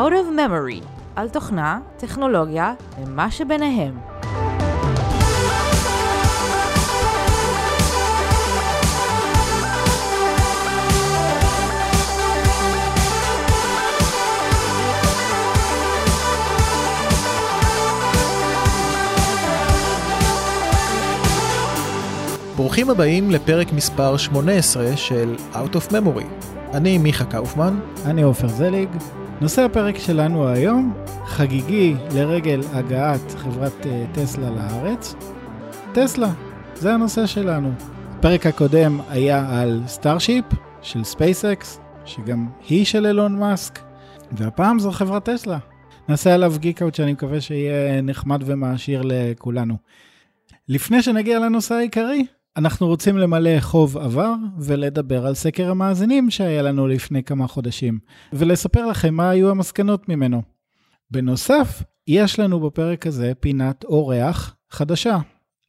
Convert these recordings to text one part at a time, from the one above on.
Out of Memory, על תוכנה, טכנולוגיה ומה שביניהם. ברוכים הבאים לפרק מספר 18 של Out of Memory. אני מיכה קאופמן. אני עופר זליג. נושא הפרק שלנו היום, חגיגי לרגל הגעת חברת uh, טסלה לארץ. טסלה, זה הנושא שלנו. הפרק הקודם היה על סטארשיפ של ספייסקס, שגם היא של אילון מאסק, והפעם זו חברת טסלה. נעשה עליו geek-out שאני מקווה שיהיה נחמד ומעשיר לכולנו. לפני שנגיע לנושא העיקרי, אנחנו רוצים למלא חוב עבר ולדבר על סקר המאזינים שהיה לנו לפני כמה חודשים, ולספר לכם מה היו המסקנות ממנו. בנוסף, יש לנו בפרק הזה פינת אורח חדשה.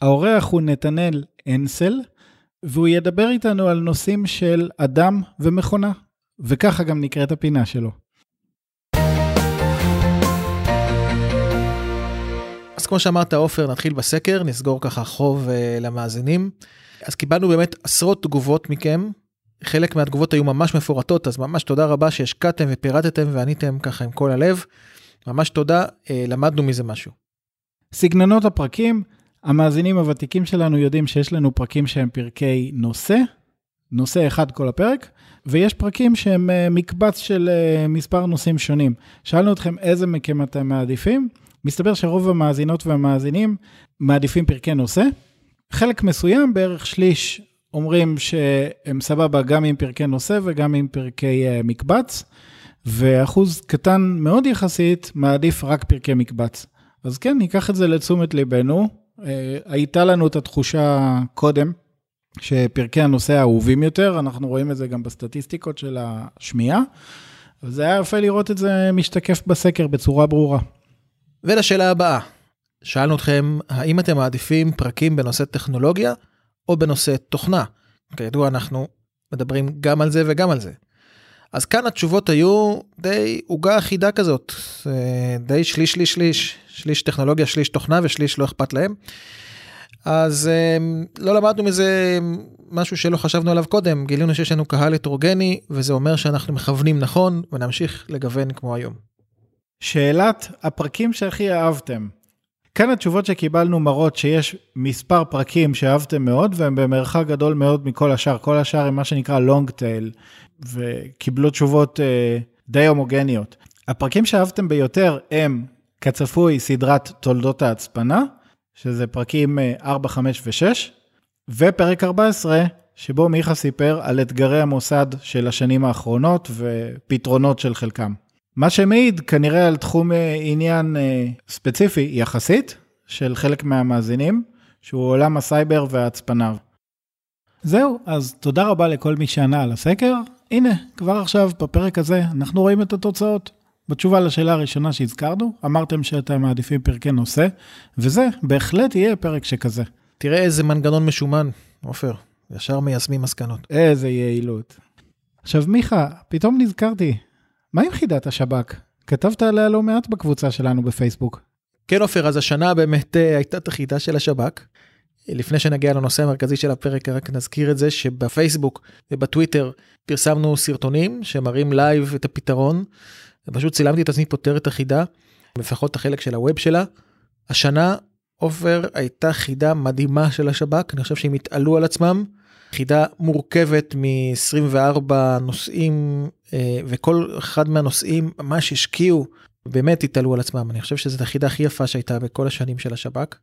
האורח הוא נתנאל אנסל, והוא ידבר איתנו על נושאים של אדם ומכונה, וככה גם נקראת הפינה שלו. כמו שאמרת עופר נתחיל בסקר נסגור ככה חוב uh, למאזינים. אז קיבלנו באמת עשרות תגובות מכם חלק מהתגובות היו ממש מפורטות אז ממש תודה רבה שהשקעתם ופירטתם ועניתם ככה עם כל הלב. ממש תודה uh, למדנו מזה משהו. סגנונות הפרקים המאזינים הוותיקים שלנו יודעים שיש לנו פרקים שהם פרקי נושא נושא אחד כל הפרק, ויש פרקים שהם uh, מקבץ של מספר נושאים שונים. שאלנו אתכם איזה מכם אתם מעדיפים, מסתבר שרוב המאזינות והמאזינים מעדיפים פרקי נושא. חלק מסוים, בערך שליש, אומרים שהם סבבה גם עם פרקי נושא וגם עם פרקי uh, מקבץ, ואחוז קטן מאוד יחסית מעדיף רק פרקי מקבץ. אז כן, ניקח את זה לתשומת ליבנו. Uh, הייתה לנו את התחושה קודם, שפרקי הנושא האהובים יותר, אנחנו רואים את זה גם בסטטיסטיקות של השמיעה, וזה היה יפה לראות את זה משתקף בסקר בצורה ברורה. ולשאלה הבאה, שאלנו אתכם האם אתם מעדיפים פרקים בנושא טכנולוגיה או בנושא תוכנה. כידוע אנחנו מדברים גם על זה וגם על זה. אז כאן התשובות היו די עוגה אחידה כזאת, די שליש שליש שליש, שליש טכנולוגיה, שליש תוכנה ושליש לא אכפת להם. אז לא למדנו מזה משהו שלא חשבנו עליו קודם, גילינו שיש לנו קהל הטרוגני וזה אומר שאנחנו מכוונים נכון ונמשיך לגוון כמו היום. שאלת הפרקים שהכי אהבתם. כאן התשובות שקיבלנו מראות שיש מספר פרקים שאהבתם מאוד והם במרחק גדול מאוד מכל השאר, כל השאר הם מה שנקרא long tail וקיבלו תשובות אה, די הומוגניות. הפרקים שאהבתם ביותר הם כצפוי סדרת תולדות ההצפנה, שזה פרקים 4, 5 ו-6, ופרק 14 שבו מיכה סיפר על אתגרי המוסד של השנים האחרונות ופתרונות של חלקם. מה שמעיד כנראה על תחום עניין ספציפי יחסית של חלק מהמאזינים, שהוא עולם הסייבר וההצפנה. זהו, אז תודה רבה לכל מי שענה על הסקר. הנה, כבר עכשיו בפרק הזה אנחנו רואים את התוצאות. בתשובה לשאלה הראשונה שהזכרנו, אמרתם שאתם מעדיפים פרקי נושא, וזה בהחלט יהיה פרק שכזה. תראה איזה מנגנון משומן, עופר, ישר מיישמים מסקנות. איזה יעילות. עכשיו מיכה, פתאום נזכרתי, מה עם חידת השב"כ? כתבת עליה לא מעט בקבוצה שלנו בפייסבוק. כן עופר, אז השנה באמת uh, הייתה את החידה של השב"כ. לפני שנגיע לנושא המרכזי של הפרק רק נזכיר את זה שבפייסבוק ובטוויטר פרסמנו סרטונים שמראים live את הפתרון. פשוט צילמתי את עצמי פותר את החידה, לפחות את החלק של ה web שלה. השנה עופר הייתה חידה מדהימה של השב"כ, אני חושב שהם התעלו על עצמם. חידה מורכבת מ-24 נושאים אה, וכל אחד מהנושאים ממש השקיעו, באמת התעלו על עצמם. אני חושב שזאת החידה הכי יפה שהייתה בכל השנים של השב"כ.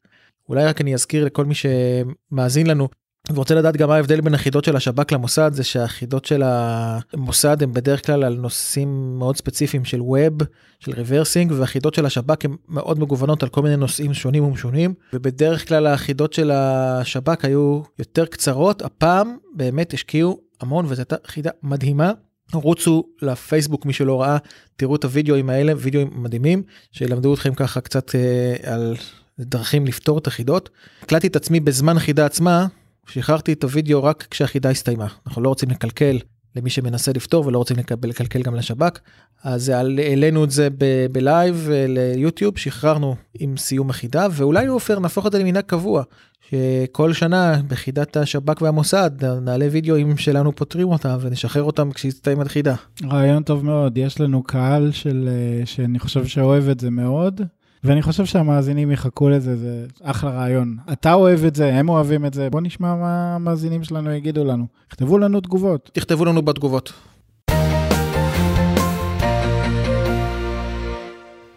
אולי רק אני אזכיר לכל מי שמאזין לנו ורוצה לדעת גם מה ההבדל בין החידות של השב"כ למוסד זה שהחידות של המוסד הם בדרך כלל על נושאים מאוד ספציפיים של web של reversing והחידות של השב"כ הם מאוד מגוונות על כל מיני נושאים שונים ומשונים ובדרך כלל החידות של השב"כ היו יותר קצרות הפעם באמת השקיעו המון וזו הייתה חידה מדהימה. רוצו לפייסבוק מי שלא ראה תראו את הוידאוים האלה וידאוים מדהימים שילמדו אתכם ככה קצת אה, על דרכים לפתור את החידות. הקלטתי את עצמי בזמן החידה עצמה שחררתי את הוידאו רק כשהחידה הסתיימה אנחנו לא רוצים לקלקל למי שמנסה לפתור ולא רוצים לקבל, לקלקל גם לשב"כ. אז העלינו את זה ב- בלייב אה, ליוטיוב, שחררנו עם סיום החידה, ואולי עופר נהפוך את זה למנהג קבוע, שכל שנה בחידת השב"כ והמוסד נעלה וידאוים שלנו פותרים אותה ונשחרר אותם כשיסתיים החידה. רעיון טוב מאוד, יש לנו קהל של, אה, שאני חושב שאוהב את זה מאוד, ואני חושב שהמאזינים יחכו לזה, זה אחלה רעיון. אתה אוהב את זה, הם אוהבים את זה, בוא נשמע מה המאזינים שלנו יגידו לנו. כתבו לנו תגובות. תכתבו לנו בתגובות.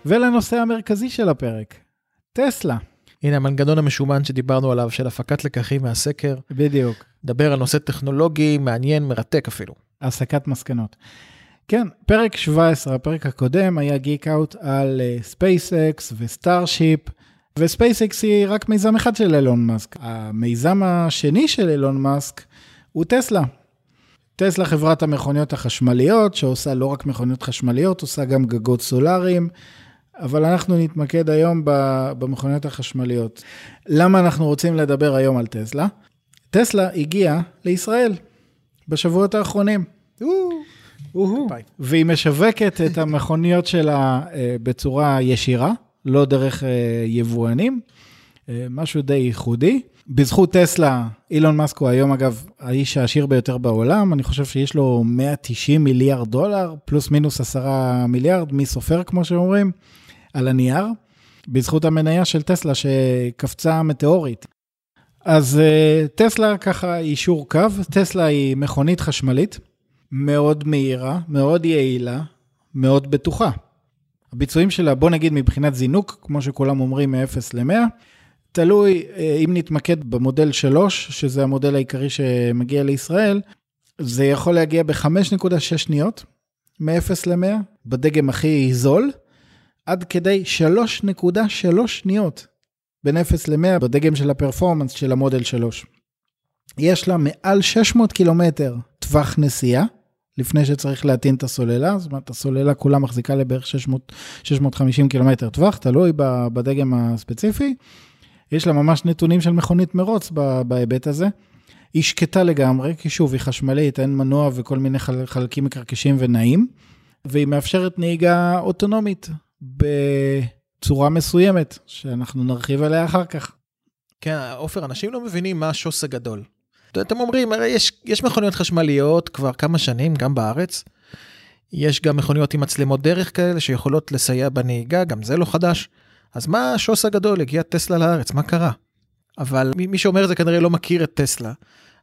ולנושא המרכזי של הפרק, טסלה. הנה המנגנון המשומן שדיברנו עליו של הפקת לקחים מהסקר, בדיוק, דבר על נושא טכנולוגי מעניין מרתק אפילו. הסקת מסקנות. כן, פרק 17, הפרק הקודם היה geek out על ספייסקס וסטארשיפ, וספייסקס היא רק מיזם אחד של אילון מאסק. המיזם השני של אילון מאסק הוא טסלה. טסלה חברת המכוניות החשמליות, שעושה לא רק מכוניות חשמליות, עושה גם גגות סולאריים, אבל אנחנו נתמקד היום במכוניות החשמליות. למה אנחנו רוצים לדבר היום על טסלה? טסלה הגיעה לישראל בשבועות האחרונים. והיא משווקת את המכוניות שלה אה, בצורה ישירה, לא דרך אה, יבואנים, אה, משהו די ייחודי. בזכות טסלה, אילון מאסק הוא היום אגב האיש העשיר ביותר בעולם, אני חושב שיש לו 190 מיליארד דולר, פלוס מינוס 10 מיליארד, מי סופר כמו שאומרים, על הנייר, בזכות המניה של טסלה שקפצה מטאורית. אז אה, טסלה ככה יישור קו, טסלה היא מכונית חשמלית. מאוד מהירה, מאוד יעילה, מאוד בטוחה. הביצועים שלה, בוא נגיד מבחינת זינוק, כמו שכולם אומרים, מ-0 ל-100, תלוי אה, אם נתמקד במודל 3, שזה המודל העיקרי שמגיע לישראל, זה יכול להגיע ב-5.6 שניות, מ-0 ל-100, בדגם הכי זול, עד כדי 3.3 שניות, בין 0 ל-100, בדגם של הפרפורמנס של המודל 3. יש לה מעל 600 קילומטר טווח נסיעה, לפני שצריך להטעין את הסוללה, זאת אומרת, הסוללה כולה מחזיקה לבערך 600, 650 קילומטר טווח, תלוי בדגם הספציפי. יש לה ממש נתונים של מכונית מרוץ בהיבט הזה. היא שקטה לגמרי, כי שוב, היא חשמלית, אין מנוע וכל מיני חל, חלקים מקרקשים ונעים, והיא מאפשרת נהיגה אוטונומית בצורה מסוימת, שאנחנו נרחיב עליה אחר כך. כן, עופר, אנשים לא מבינים מה השוס הגדול. אתם אומרים, הרי יש, יש מכוניות חשמליות כבר כמה שנים, גם בארץ. יש גם מכוניות עם מצלמות דרך כאלה שיכולות לסייע בנהיגה, גם זה לא חדש. אז מה השוס הגדול? הגיע טסלה לארץ, מה קרה? אבל מי שאומר זה כנראה לא מכיר את טסלה.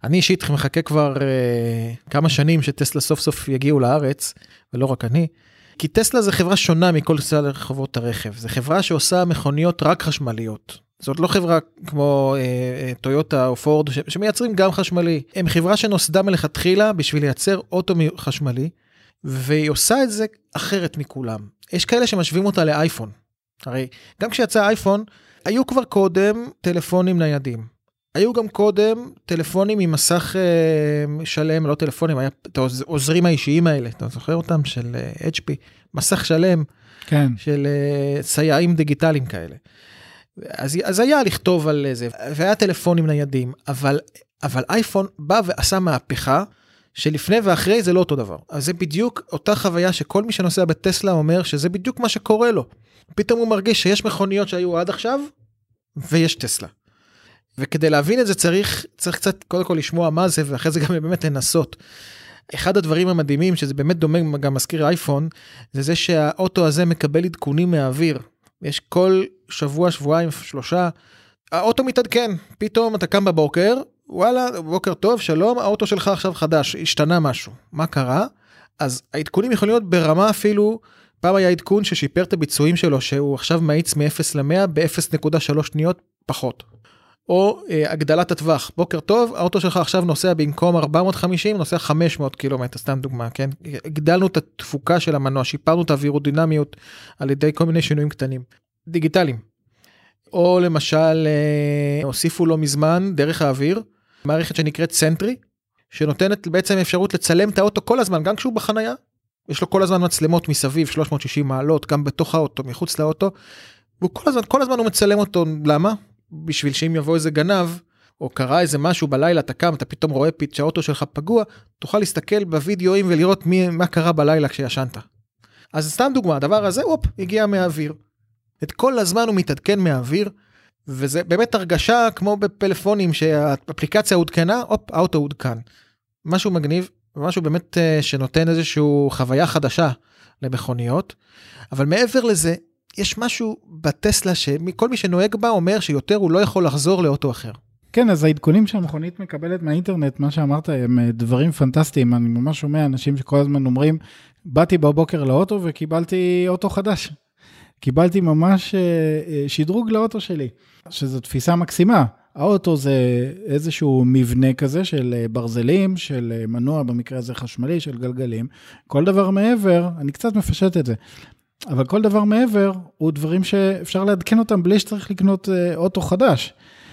אני אישית מחכה כבר אה, כמה שנים שטסלה סוף סוף יגיעו לארץ, ולא רק אני. כי טסלה זה חברה שונה מכל סל חברות הרכב. זו חברה שעושה מכוניות רק חשמליות. זאת לא חברה כמו אה, אה, טויוטה או פורד ש- שמייצרים גם חשמלי. הם חברה שנוסדה מלכתחילה בשביל לייצר אוטו חשמלי, והיא עושה את זה אחרת מכולם. יש כאלה שמשווים אותה לאייפון. הרי גם כשיצא אייפון, היו כבר קודם טלפונים ניידים. היו גם קודם טלפונים עם מסך אה, שלם, לא טלפונים, היה את העוזרים האישיים האלה, אתה זוכר אותם? של אה, HP, מסך שלם, כן. של אה, סייעים דיגיטליים כאלה. אז, אז היה לכתוב על זה, והיה טלפונים ניידים, אבל, אבל אייפון בא ועשה מהפכה, שלפני ואחרי זה לא אותו דבר. אז זה בדיוק אותה חוויה שכל מי שנוסע בטסלה אומר שזה בדיוק מה שקורה לו. פתאום הוא מרגיש שיש מכוניות שהיו עד עכשיו, ויש טסלה. וכדי להבין את זה צריך, צריך קצת קודם כל לשמוע מה זה, ואחרי זה גם באמת לנסות. אחד הדברים המדהימים, שזה באמת דומה, גם מזכיר אייפון, זה זה שהאוטו הזה מקבל עדכונים מהאוויר. יש כל שבוע, שבועיים, שלושה, האוטו מתעדכן, פתאום אתה קם בבוקר, וואלה, בוקר טוב, שלום, האוטו שלך עכשיו חדש, השתנה משהו. מה קרה? אז העדכונים יכולים להיות ברמה אפילו, פעם היה עדכון ששיפר את הביצועים שלו, שהוא עכשיו מאיץ מ-0 ל-100 ב-0.3 שניות פחות. או אה, הגדלת הטווח, בוקר טוב, האוטו שלך עכשיו נוסע במקום 450, נוסע 500 קילומטר, סתם דוגמה, כן? הגדלנו את התפוקה של המנוע, שיפרנו את האווירודינמיות על ידי כל מיני שינויים קטנים. דיגיטליים. או למשל, אה, הוסיפו לא מזמן, דרך האוויר, מערכת שנקראת סנטרי, שנותנת בעצם אפשרות לצלם את האוטו כל הזמן, גם כשהוא בחנייה. יש לו כל הזמן מצלמות מסביב, 360 מעלות, גם בתוך האוטו, מחוץ לאוטו. והוא כל הזמן, כל הזמן הוא מצלם אותו, למה? בשביל שאם יבוא איזה גנב, או קרה איזה משהו בלילה, אתה קם, אתה פתאום רואה פית שהאוטו שלך פגוע, תוכל להסתכל בווידאוים ולראות מי, מה קרה בלילה כשישנת. אז סתם דוגמה, הדבר הזה, הופ, הגיע מהאוויר. את כל הזמן הוא מתעדכן מהאוויר, וזה באמת הרגשה כמו בפלאפונים שהאפליקציה עודכנה, הופ, האוטו עודכן. משהו מגניב, משהו באמת אה, שנותן איזושהי חוויה חדשה למכוניות, אבל מעבר לזה, יש משהו בטסלה שכל מי שנוהג בה אומר שיותר הוא לא יכול לחזור לאוטו אחר. כן, אז העדכונים שהמכונית מקבלת מהאינטרנט, מה שאמרת, הם אה, דברים פנטסטיים. אני ממש שומע אנשים שכל הזמן אומרים, באתי בבוקר לאוטו וקיבלתי אוטו חדש. קיבלתי ממש אה, אה, שדרוג לאוטו שלי, שזו תפיסה מקסימה. האוטו זה איזשהו מבנה כזה של ברזלים, של מנוע, במקרה הזה חשמלי, של גלגלים. כל דבר מעבר, אני קצת מפשט את זה, אבל כל דבר מעבר הוא דברים שאפשר לעדכן אותם בלי שצריך לקנות אוטו חדש.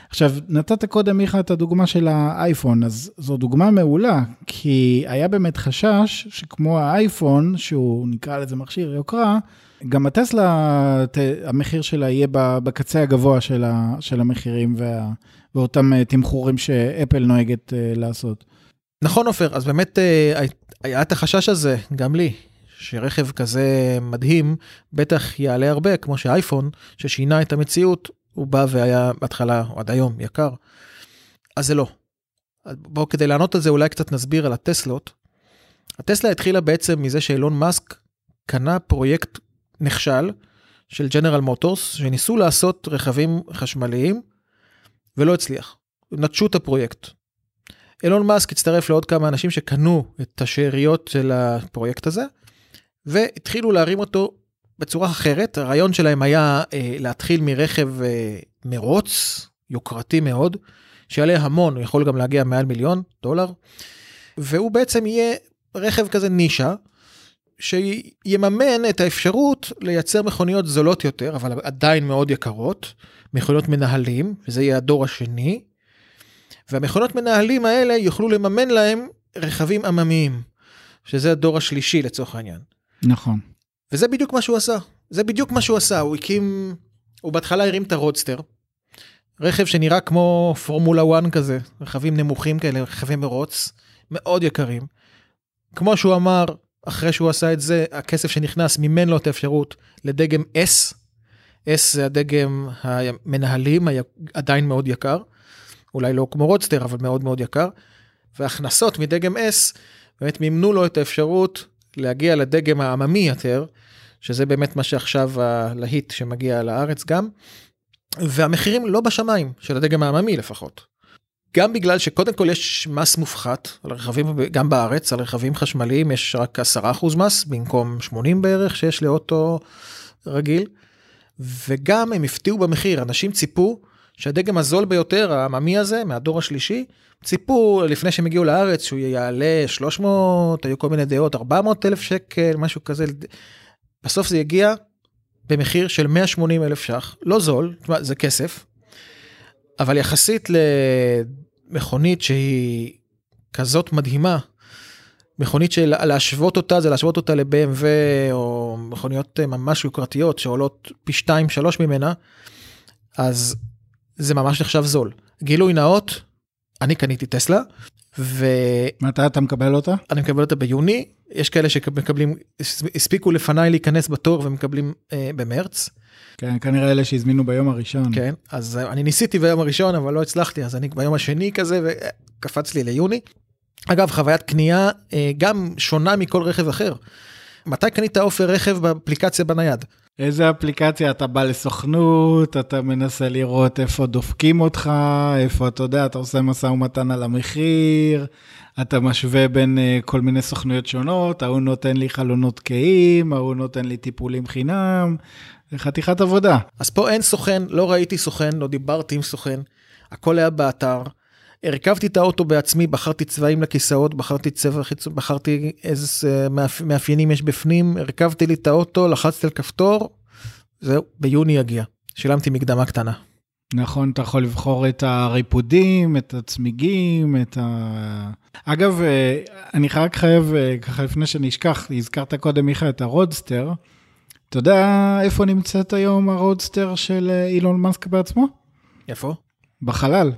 עכשיו, נתת קודם, מיכה, את הדוגמה של האייפון, אז זו דוגמה מעולה, כי היה באמת חשש שכמו האייפון, שהוא נקרא לזה מכשיר יוקרה, גם הטסלה, המחיר שלה יהיה בקצה הגבוה של, של המחירים וה, ואותם אה, תמחורים שאפל נוהגת אה, לעשות. נכון, עופר, אז באמת אה, היה את החשש הזה, גם לי, שרכב כזה מדהים בטח יעלה הרבה, כמו שאייפון, ששינה את המציאות, הוא בא והיה בהתחלה, או עד היום, יקר. אז זה לא. בואו, כדי לענות על זה, אולי קצת נסביר על הטסלות. הטסלה התחילה בעצם מזה שאילון מאסק קנה פרויקט נכשל של ג'נרל מוטורס, שניסו לעשות רכבים חשמליים, ולא הצליח. נטשו את הפרויקט. אילון מאסק הצטרף לעוד כמה אנשים שקנו את השאריות של הפרויקט הזה, והתחילו להרים אותו בצורה אחרת, הרעיון שלהם היה אה, להתחיל מרכב אה, מרוץ, יוקרתי מאוד, שיעלה המון, הוא יכול גם להגיע מעל מיליון דולר, והוא בעצם יהיה רכב כזה נישה, שיממן את האפשרות לייצר מכוניות זולות יותר, אבל עדיין מאוד יקרות, מכוניות מנהלים, וזה יהיה הדור השני, והמכוניות מנהלים האלה יוכלו לממן להם רכבים עממיים, שזה הדור השלישי לצורך העניין. נכון. וזה בדיוק מה שהוא עשה. זה בדיוק מה שהוא עשה, הוא הקים, הוא בהתחלה הרים את הרודסטר, רכב שנראה כמו פורמולה 1 כזה, רכבים נמוכים כאלה, רכבי מרוץ, מאוד יקרים. כמו שהוא אמר, אחרי שהוא עשה את זה, הכסף שנכנס מימן לו את האפשרות לדגם S, S זה הדגם המנהלים, עדיין מאוד יקר, אולי לא כמו roadster, אבל מאוד מאוד יקר, והכנסות מדגם S באמת מימנו לו את האפשרות להגיע לדגם העממי יותר, שזה באמת מה שעכשיו הלהיט שמגיע לארץ גם, והמחירים לא בשמיים, של הדגם העממי לפחות. גם בגלל שקודם כל יש מס מופחת על רכבים, גם בארץ, על רכבים חשמליים יש רק 10% מס במקום 80 בערך שיש לאוטו רגיל, וגם הם הפתיעו במחיר, אנשים ציפו שהדגם הזול ביותר, העממי הזה, מהדור השלישי, ציפו לפני שהם הגיעו לארץ שהוא יעלה 300, היו כל מיני דעות, 400 אלף שקל, משהו כזה. בסוף זה יגיע במחיר של 180 אלף ש"ח, לא זול, זה כסף, אבל יחסית למכונית שהיא כזאת מדהימה, מכונית שלהשוות אותה זה להשוות אותה ל-BMW או מכוניות ממש יוקרתיות שעולות פי 2-3 ממנה, אז זה ממש נחשב זול. גילוי נאות, אני קניתי טסלה, ו... מתי אתה מקבל אותה? אני מקבל אותה ביוני, יש כאלה שמקבלים, הספיקו לפניי להיכנס בתור ומקבלים אה, במרץ. כן, כנראה אלה שהזמינו ביום הראשון. כן, אז אני ניסיתי ביום הראשון, אבל לא הצלחתי, אז אני ביום השני כזה, וקפץ לי ליוני. אגב, חוויית קנייה אה, גם שונה מכל רכב אחר. מתי קנית עופר רכב באפליקציה בנייד? איזה אפליקציה אתה בא לסוכנות, אתה מנסה לראות איפה דופקים אותך, איפה אתה יודע, אתה עושה משא ומתן על המחיר, אתה משווה בין uh, כל מיני סוכנויות שונות, ההוא נותן לי חלונות קהים, ההוא נותן לי טיפולים חינם, זה חתיכת עבודה. אז פה אין סוכן, לא ראיתי סוכן, לא דיברתי עם סוכן, הכל היה באתר. הרכבתי את האוטו בעצמי, בחרתי צבעים לכיסאות, בחרתי צבע חיצון, בחרתי איזה מאפיינים יש בפנים, הרכבתי לי את האוטו, לחצתי על כפתור, זהו, ביוני יגיע. שילמתי מקדמה קטנה. נכון, אתה יכול לבחור את הריפודים, את הצמיגים, את ה... אגב, אה, אני רק חייב, אה, ככה לפני שאני אשכח, הזכרת קודם, מיכה, את ה roadster. אתה יודע איפה נמצאת היום ה roadster של אה, אילון מאסק בעצמו? איפה? בחלל.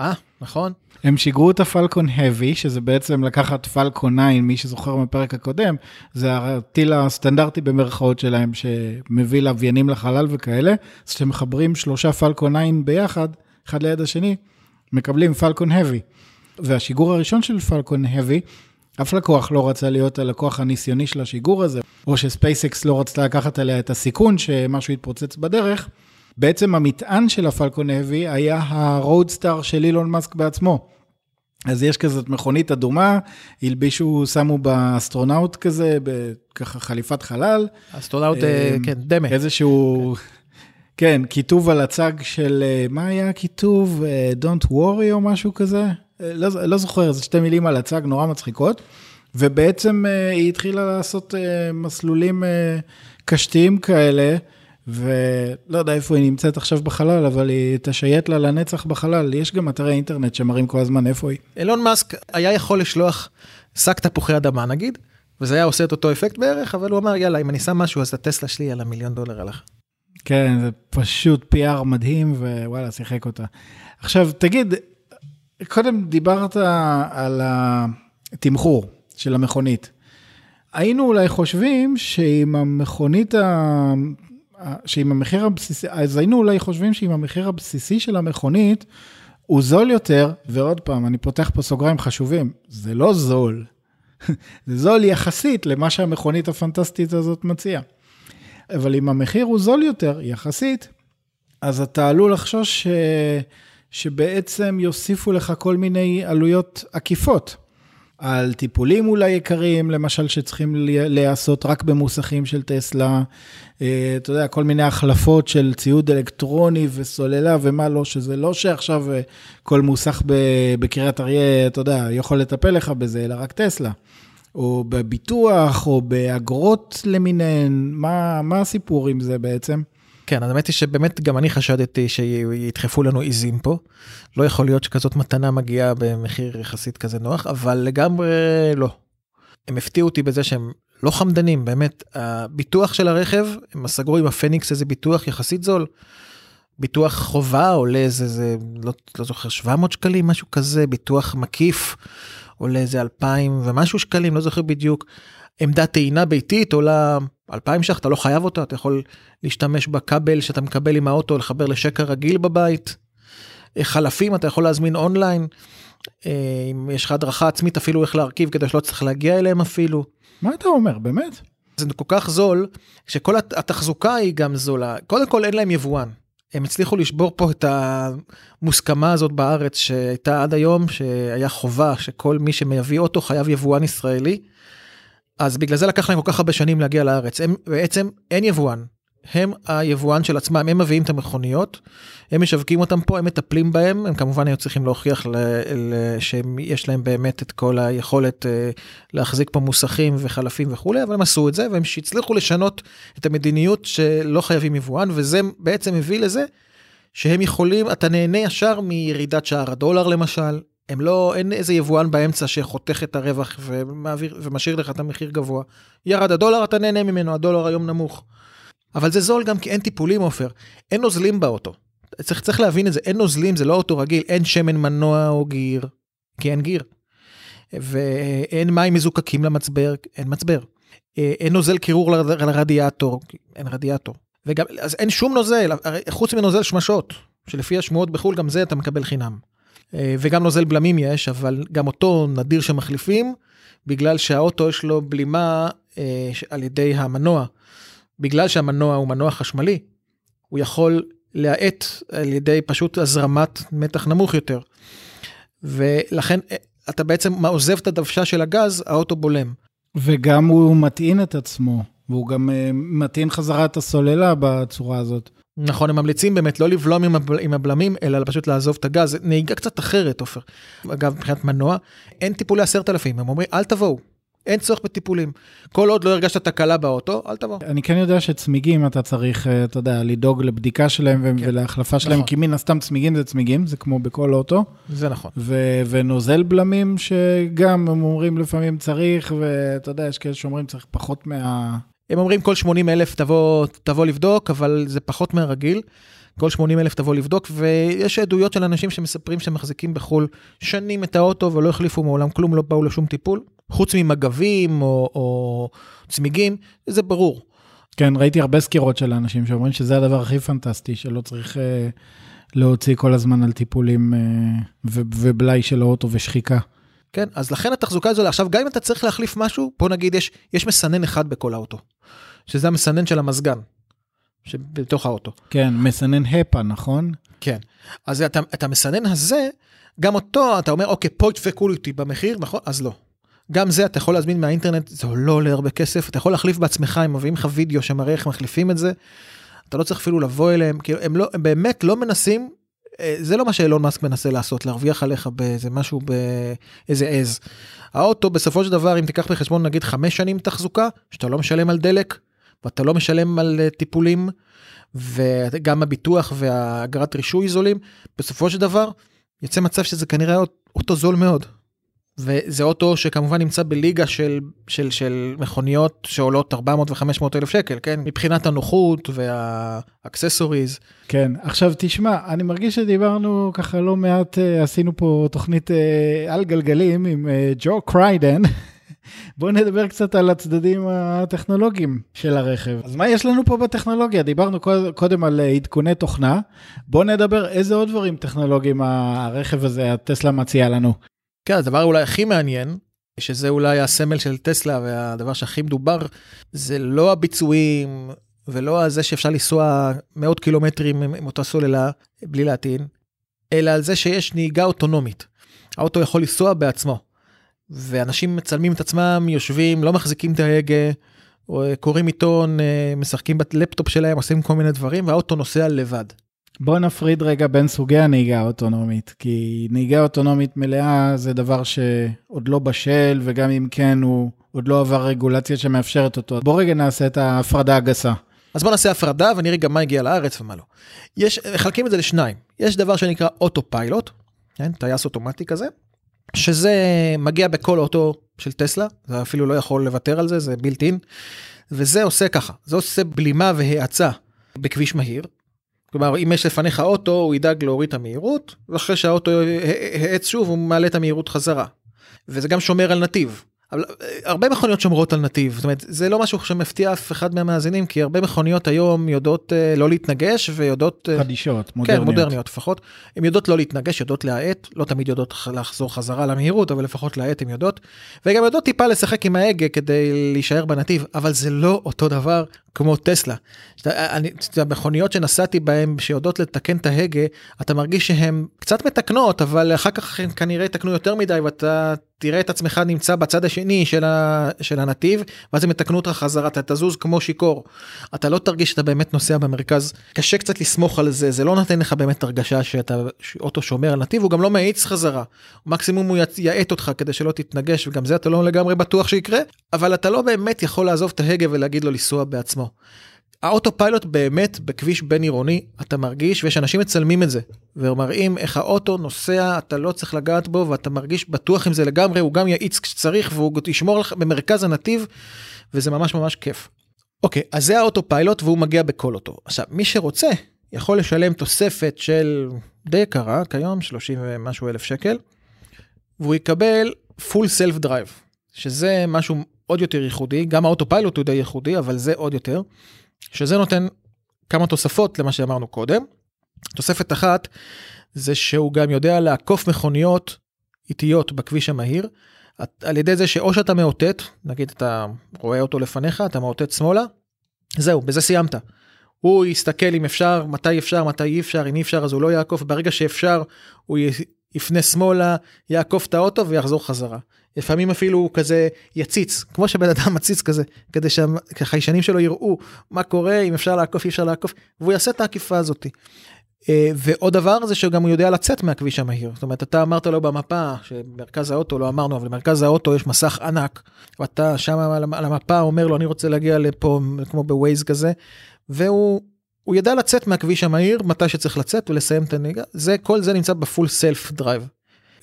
אה, נכון. הם שיגרו את הפלקון heavy, שזה בעצם לקחת פלקון 9, מי שזוכר מהפרק הקודם, זה הטיל הסטנדרטי במרכאות שלהם, שמביא לוויינים לחלל וכאלה, אז כשאתם מחברים שלושה פלקון 9 ביחד, אחד ליד השני, מקבלים פלקון heavy. והשיגור הראשון של פלקון heavy, אף לקוח לא רצה להיות הלקוח הניסיוני של השיגור הזה, או שספייסקס לא רצתה לקחת עליה את הסיכון שמשהו יתפוצץ בדרך. בעצם המטען של ה Falcon Heavy היה ה roadster של אילון מאסק בעצמו. אז יש כזאת מכונית אדומה, הלבישו, שמו בה אסטרונאוט כזה, ככה חליפת חלל. אסטרונאוט, אה, כן, דמה. איזשהו, כן, כיתוב על הצג של, אה, מה היה הכיתוב? אה, Don't worry או משהו כזה? לא, לא זוכר, זה שתי מילים על הצג נורא מצחיקות. ובעצם היא התחילה לעשות מסלולים קשתיים כאלה. ולא יודע איפה היא נמצאת עכשיו בחלל, אבל היא תשייט לה לנצח בחלל. יש גם אתרי אינטרנט שמראים כל הזמן איפה היא. אילון מאסק היה יכול לשלוח שק תפוחי אדמה נגיד, וזה היה עושה את אותו אפקט בערך, אבל הוא אמר, יאללה, אם אני שם משהו, אז הטסלה שלי על המיליון דולר הלך. כן, זה פשוט PR מדהים, ווואלה, שיחק אותה. עכשיו, תגיד, קודם דיברת על התמחור של המכונית. היינו אולי חושבים שעם המכונית שעם המחיר הבסיסי, אז היינו אולי חושבים שעם המחיר הבסיסי של המכונית, הוא זול יותר, ועוד פעם, אני פותח פה סוגריים חשובים, זה לא זול. זה זול יחסית למה שהמכונית הפנטסטית הזאת מציעה. אבל אם המחיר הוא זול יותר, יחסית, אז אתה עלול לחשוש ש... שבעצם יוסיפו לך כל מיני עלויות עקיפות. על טיפולים אולי יקרים, למשל, שצריכים להיעשות רק במוסכים של טסלה, אה, אתה יודע, כל מיני החלפות של ציוד אלקטרוני וסוללה ומה לא, שזה לא שעכשיו אה, כל מוסך בקריית אריה, אתה יודע, יכול לטפל לך בזה, אלא רק טסלה. או בביטוח, או באגרות למיניהן, מה, מה הסיפור עם זה בעצם? כן, אז האמת היא שבאמת גם אני חשדתי שידחפו לנו עיזים פה. לא יכול להיות שכזאת מתנה מגיעה במחיר יחסית כזה נוח, אבל לגמרי לא. הם הפתיעו אותי בזה שהם לא חמדנים, באמת. הביטוח של הרכב, הם סגרו עם הפניקס איזה ביטוח יחסית זול. ביטוח חובה עולה איזה, זה, לא, לא זוכר, 700 שקלים, משהו כזה, ביטוח מקיף עולה איזה 2,000 ומשהו שקלים, לא זוכר בדיוק. עמדת טעינה ביתית עולה 2,000 ש"ח, אתה לא חייב אותה, אתה יכול להשתמש בכבל שאתה מקבל עם האוטו, לחבר לשקע רגיל בבית. אה, חלפים אתה יכול להזמין אונליין. אה, אם יש לך הדרכה עצמית אפילו איך להרכיב כדי שלא צריך להגיע אליהם אפילו. מה אתה אומר, באמת? זה כל כך זול, שכל התחזוקה היא גם זולה. קודם כל אין להם יבואן. הם הצליחו לשבור פה את המוסכמה הזאת בארץ שהייתה עד היום, שהיה חובה שכל מי שמביא אוטו חייב יבואן ישראלי. אז בגלל זה לקח להם כל כך הרבה שנים להגיע לארץ. הם בעצם אין יבואן. הם היבואן של עצמם, הם מביאים את המכוניות, הם משווקים אותם פה, הם מטפלים בהם, הם כמובן היו צריכים להוכיח שיש להם באמת את כל היכולת אה, להחזיק פה מוסכים וחלפים וכולי, אבל הם עשו את זה, והם הצליחו לשנות את המדיניות שלא חייבים יבואן, וזה בעצם הביא לזה שהם יכולים, אתה נהנה ישר מירידת שער הדולר למשל, הם לא, אין איזה יבואן באמצע שחותך את הרווח ומעביר, ומשאיר לך את המחיר גבוה. ירד הדולר, אתה נהנה ממנו, הדולר היום נמוך. אבל זה זול גם כי אין טיפולים, עופר. אין נוזלים באוטו. צריך, צריך להבין את זה, אין נוזלים, זה לא אוטו רגיל, אין שמן מנוע או גיר, כי אין גיר. ואין מים מזוקקים למצבר, אין מצבר. אין נוזל קירור לרדיאטור, אין רדיאטור. וגם, אז אין שום נוזל, חוץ מנוזל שמשות, שלפי השמועות בחו"ל גם זה אתה מקבל חינם. וגם נוזל בלמים יש, אבל גם אותו נדיר שמחליפים, בגלל שהאוטו יש לו בלימה אה, על ידי המנוע. בגלל שהמנוע הוא מנוע חשמלי, הוא יכול להאט על ידי פשוט הזרמת מתח נמוך יותר. ולכן אה, אתה בעצם עוזב את הדוושה של הגז, האוטו בולם. וגם הוא מטעין את עצמו, והוא גם אה, מטעין חזרה את הסוללה בצורה הזאת. נכון, הם ממליצים באמת לא לבלום עם, הבל, עם הבלמים, אלא פשוט לעזוב את הגז. נהיגה קצת אחרת, עופר. אגב, מבחינת מנוע, אין טיפולי עשרת אלפים, הם אומרים, אל תבואו. אין צורך בטיפולים. כל עוד לא הרגשת תקלה באוטו, אל תבוא. אני כן יודע שצמיגים אתה צריך, אה, אתה יודע, לדאוג לבדיקה שלהם כן. ולהחלפה שלהם, נכון. כי מן הסתם צמיגים זה צמיגים, זה כמו בכל אוטו. זה נכון. ו- ונוזל בלמים שגם הם אומרים לפעמים צריך, ואתה יודע, יש כאלה שאומרים צריך פחות מה... הם אומרים כל 80 אלף תבוא, תבוא לבדוק, אבל זה פחות מהרגיל. כל 80 אלף תבוא לבדוק, ויש עדויות של אנשים שמספרים שהם מחזיקים בחו"ל שנים את האוטו ולא החליפו מעולם כלום, לא באו לשום טיפול, חוץ ממגבים או, או צמיגים, זה ברור. כן, ראיתי הרבה סקירות של אנשים שאומרים שזה הדבר הכי פנטסטי, שלא צריך אה, להוציא כל הזמן על טיפולים אה, ובלאי של האוטו ושחיקה. כן, אז לכן התחזוקה הזו, עכשיו גם אם אתה צריך להחליף משהו, בוא נגיד יש, יש מסנן אחד בכל האוטו, שזה המסנן של המזגן, שבתוך האוטו. כן, מסנן הפא, נכון? כן, אז אתה, את המסנן הזה, גם אותו אתה אומר, אוקיי, פה ידפקו אותי במחיר, נכון? אז לא. גם זה אתה יכול להזמין מהאינטרנט, זה לא עולה הרבה כסף, אתה יכול להחליף בעצמך, הם מביאים לך וידאו שמראה איך מחליפים את זה. אתה לא צריך אפילו לבוא אליהם, כי הם, לא, הם באמת לא מנסים, זה לא מה שאילון מאסק מנסה לעשות, להרוויח עליך באיזה משהו, באיזה עז. האוטו בסופו של דבר, אם תיקח בחשבון נגיד חמש שנים תחזוקה, שאתה לא משלם על דלק, ואתה לא משלם על אה, טיפולים, וגם הביטוח והאגרת רישוי זולים, בסופו של דבר, יוצא מצב שזה כנראה אוטו זול מאוד. וזה אוטו שכמובן נמצא בליגה של, של, של מכוניות שעולות 400 ו-500 אלף שקל, כן? מבחינת הנוחות והאקססוריז. כן, עכשיו תשמע, אני מרגיש שדיברנו ככה לא מעט, אה, עשינו פה תוכנית אה, על גלגלים עם אה, ג'ו קריידן. בואו נדבר קצת על הצדדים הטכנולוגיים של הרכב. אז מה יש לנו פה בטכנולוגיה? דיברנו קודם על עדכוני תוכנה, בואו נדבר איזה עוד דברים טכנולוגיים הרכב הזה, הטסלה מציעה לנו. כן, הדבר אולי הכי מעניין, שזה אולי הסמל של טסלה והדבר שהכי מדובר, זה לא הביצועים ולא זה שאפשר לנסוע מאות קילומטרים עם אותה סוללה בלי להטעין, אלא על זה שיש נהיגה אוטונומית. האוטו יכול לנסוע בעצמו, ואנשים מצלמים את עצמם, יושבים, לא מחזיקים את ההגה, קוראים עיתון, אה, משחקים בלפטופ שלהם, עושים כל מיני דברים, והאוטו נוסע לבד. בוא נפריד רגע בין סוגי הנהיגה האוטונומית, כי נהיגה אוטונומית מלאה זה דבר שעוד לא בשל, וגם אם כן, הוא עוד לא עבר רגולציה שמאפשרת אותו. בוא רגע נעשה את ההפרדה הגסה. אז בוא נעשה הפרדה ונראה גם מה הגיע לארץ ומה לא. יש, מחלקים את זה לשניים. יש דבר שנקרא אוטו פיילוט, כן, טייס אוטומטי כזה, שזה מגיע בכל אוטו של טסלה, זה אפילו לא יכול לוותר על זה, זה בילט אין, וזה עושה ככה, זה עושה בלימה והאצה בכביש מהיר, כלומר, אם יש לפניך אוטו, הוא ידאג להוריד את המהירות, ואחרי שהאוטו האץ שוב, הוא מעלה את המהירות חזרה. וזה גם שומר על נתיב. אבל אה, הרבה מכוניות שומרות על נתיב, זאת אומרת, זה לא משהו שמפתיע אף אחד מהמאזינים, כי הרבה מכוניות היום יודעות uh, לא להתנגש ויודעות... Uh, חדישות, מודרניות. כן, מודרניות לפחות. הן יודעות לא להתנגש, יודעות להאט, לא תמיד יודעות לחזור חזרה למהירות, אבל לפחות להאט הן יודעות. וגם יודעות טיפה לשחק עם ההגה כדי להישאר בנתיב, אבל זה לא אותו דבר כמו טסלה. המכוניות שנסעתי בהן שיודעות לתקן את ההגה, אתה מרגיש שהן קצת מתקנות, אבל אחר כך הן כנראה יתקנו יותר מדי ואתה תראה את עצמך נמצא בצד השני של, ה, של הנתיב, ואז הם יתקנו אותך חזרה, אתה תזוז כמו שיכור. אתה לא תרגיש שאתה באמת נוסע במרכז, קשה קצת לסמוך על זה, זה לא נותן לך באמת הרגשה שאתה אוטו שומר על נתיב, הוא גם לא מאיץ חזרה. מקסימום הוא יאט אותך כדי שלא תתנגש, וגם זה אתה לא לגמרי בטוח שיקרה, אבל אתה לא באמת יכול לעזוב את ההגה ולהגיד לו לנסוע בעצמו. האוטו פיילוט באמת בכביש בין עירוני אתה מרגיש ויש אנשים מצלמים את זה ומראים איך האוטו נוסע אתה לא צריך לגעת בו ואתה מרגיש בטוח עם זה לגמרי הוא גם יאיץ כשצריך והוא ישמור לך במרכז הנתיב וזה ממש ממש כיף. אוקיי אז זה האוטו פיילוט והוא מגיע בכל אוטו עכשיו מי שרוצה יכול לשלם תוספת של די יקרה כיום 30 ומשהו אלף שקל והוא יקבל full self drive שזה משהו עוד יותר ייחודי גם האוטו פיילוט הוא די ייחודי אבל זה עוד יותר. שזה נותן כמה תוספות למה שאמרנו קודם. תוספת אחת זה שהוא גם יודע לעקוף מכוניות איטיות בכביש המהיר על ידי זה שאו שאתה מאותת נגיד אתה רואה אותו לפניך אתה מאותת שמאלה זהו בזה סיימת. הוא יסתכל אם אפשר מתי אפשר מתי אי אפשר אם אי אפשר אז הוא לא יעקוף ברגע שאפשר הוא יפנה שמאלה יעקוף את האוטו ויחזור חזרה. לפעמים אפילו הוא כזה יציץ, כמו שבן אדם מציץ כזה, כדי שהחיישנים שלו יראו מה קורה, אם אפשר לעקוף, אי אפשר לעקוף, והוא יעשה את העקיפה הזאתי. אה, ועוד דבר זה שגם הוא יודע לצאת מהכביש המהיר. זאת אומרת, אתה אמרת לו במפה, שמרכז האוטו, לא אמרנו, אבל במרכז האוטו יש מסך ענק, ואתה שם על המפה אומר לו, אני רוצה להגיע לפה, כמו בווייז כזה, והוא הוא ידע לצאת מהכביש המהיר מתי שצריך לצאת ולסיים את הנהיגה, זה, כל זה נמצא ב full self drive.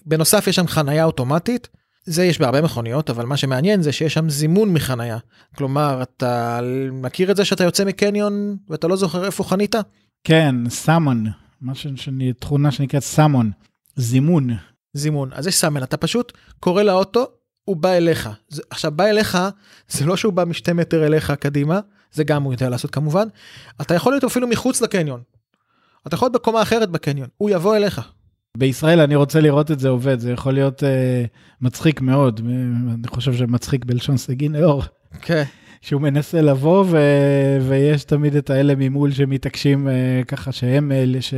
בנוסף יש שם חנייה אוטומטית, זה יש בהרבה מכוניות אבל מה שמעניין זה שיש שם זימון מחנייה כלומר אתה מכיר את זה שאתה יוצא מקניון ואתה לא זוכר איפה חנית כן, סאמון, משהו שאני, תכונה שנקראת סאמון, זימון. זימון. אז יש סאמן, אתה פשוט קורא לאוטו, הוא בא אליך. זה, עכשיו, בא אליך, זה לא שהוא בא משתי מטר אליך קדימה, זה גם הוא יודע לעשות כמובן. אתה יכול להיות אפילו מחוץ לקניון. אתה יכול להיות בקומה אחרת בקניון, הוא יבוא אליך. בישראל אני רוצה לראות את זה עובד, זה יכול להיות uh, מצחיק מאוד, אני חושב שמצחיק בלשון סגי נאור. כן. שהוא מנסה לבוא ו... ויש תמיד את האלה ממול שמתעקשים uh, ככה שהם אלה ש...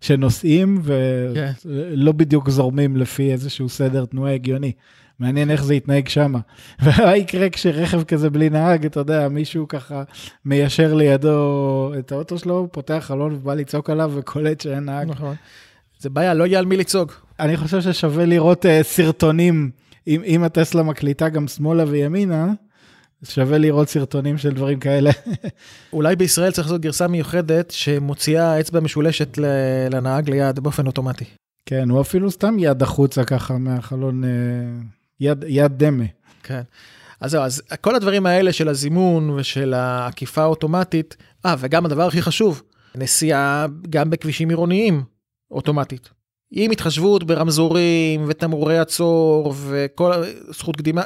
שנוסעים ולא כן. בדיוק זורמים לפי איזשהו סדר תנועה הגיוני. מעניין איך זה יתנהג שם. ומה יקרה כשרכב כזה בלי נהג, אתה יודע, מישהו ככה מיישר לידו את האוטו שלו, פותח חלון ובא לצעוק עליו וקולט שאין נהג. נכון. זה בעיה, לא יהיה על מי לצעוק. אני חושב ששווה לראות uh, סרטונים, אם, אם הטסלה מקליטה גם שמאלה וימינה, שווה לראות סרטונים של דברים כאלה. אולי בישראל צריך לעשות גרסה מיוחדת שמוציאה אצבע משולשת לנהג ליד באופן אוטומטי. כן, או אפילו סתם יד החוצה ככה מהחלון, אה, יד, יד דמה. כן. אז זהו, אז כל הדברים האלה של הזימון ושל העקיפה האוטומטית, אה, וגם הדבר הכי חשוב, נסיעה גם בכבישים עירוניים, אוטומטית. עם התחשבות ברמזורים ותמרורי עצור וכל זכות קדימה,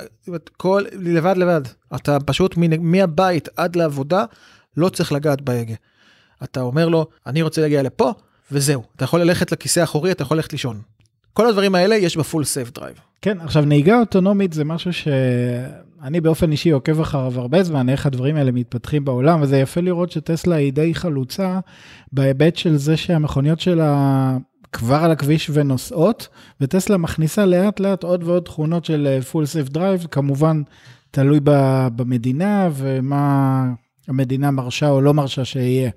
כל לבד לבד. אתה פשוט מהבית עד לעבודה לא צריך לגעת בהגה. אתה אומר לו, אני רוצה להגיע לפה, וזהו. אתה יכול ללכת לכיסא האחורי, אתה יכול ללכת לישון. כל הדברים האלה יש בפול סייב דרייב. כן, עכשיו נהיגה אוטונומית זה משהו שאני באופן אישי עוקב אחריו הרבה זמן, איך הדברים האלה מתפתחים בעולם, וזה יפה לראות שטסלה היא די חלוצה בהיבט של זה שהמכוניות שלה כבר על הכביש ונוסעות, וטסלה מכניסה לאט לאט עוד ועוד תכונות של full self drive, כמובן תלוי במדינה ומה המדינה מרשה או לא מרשה שיהיה.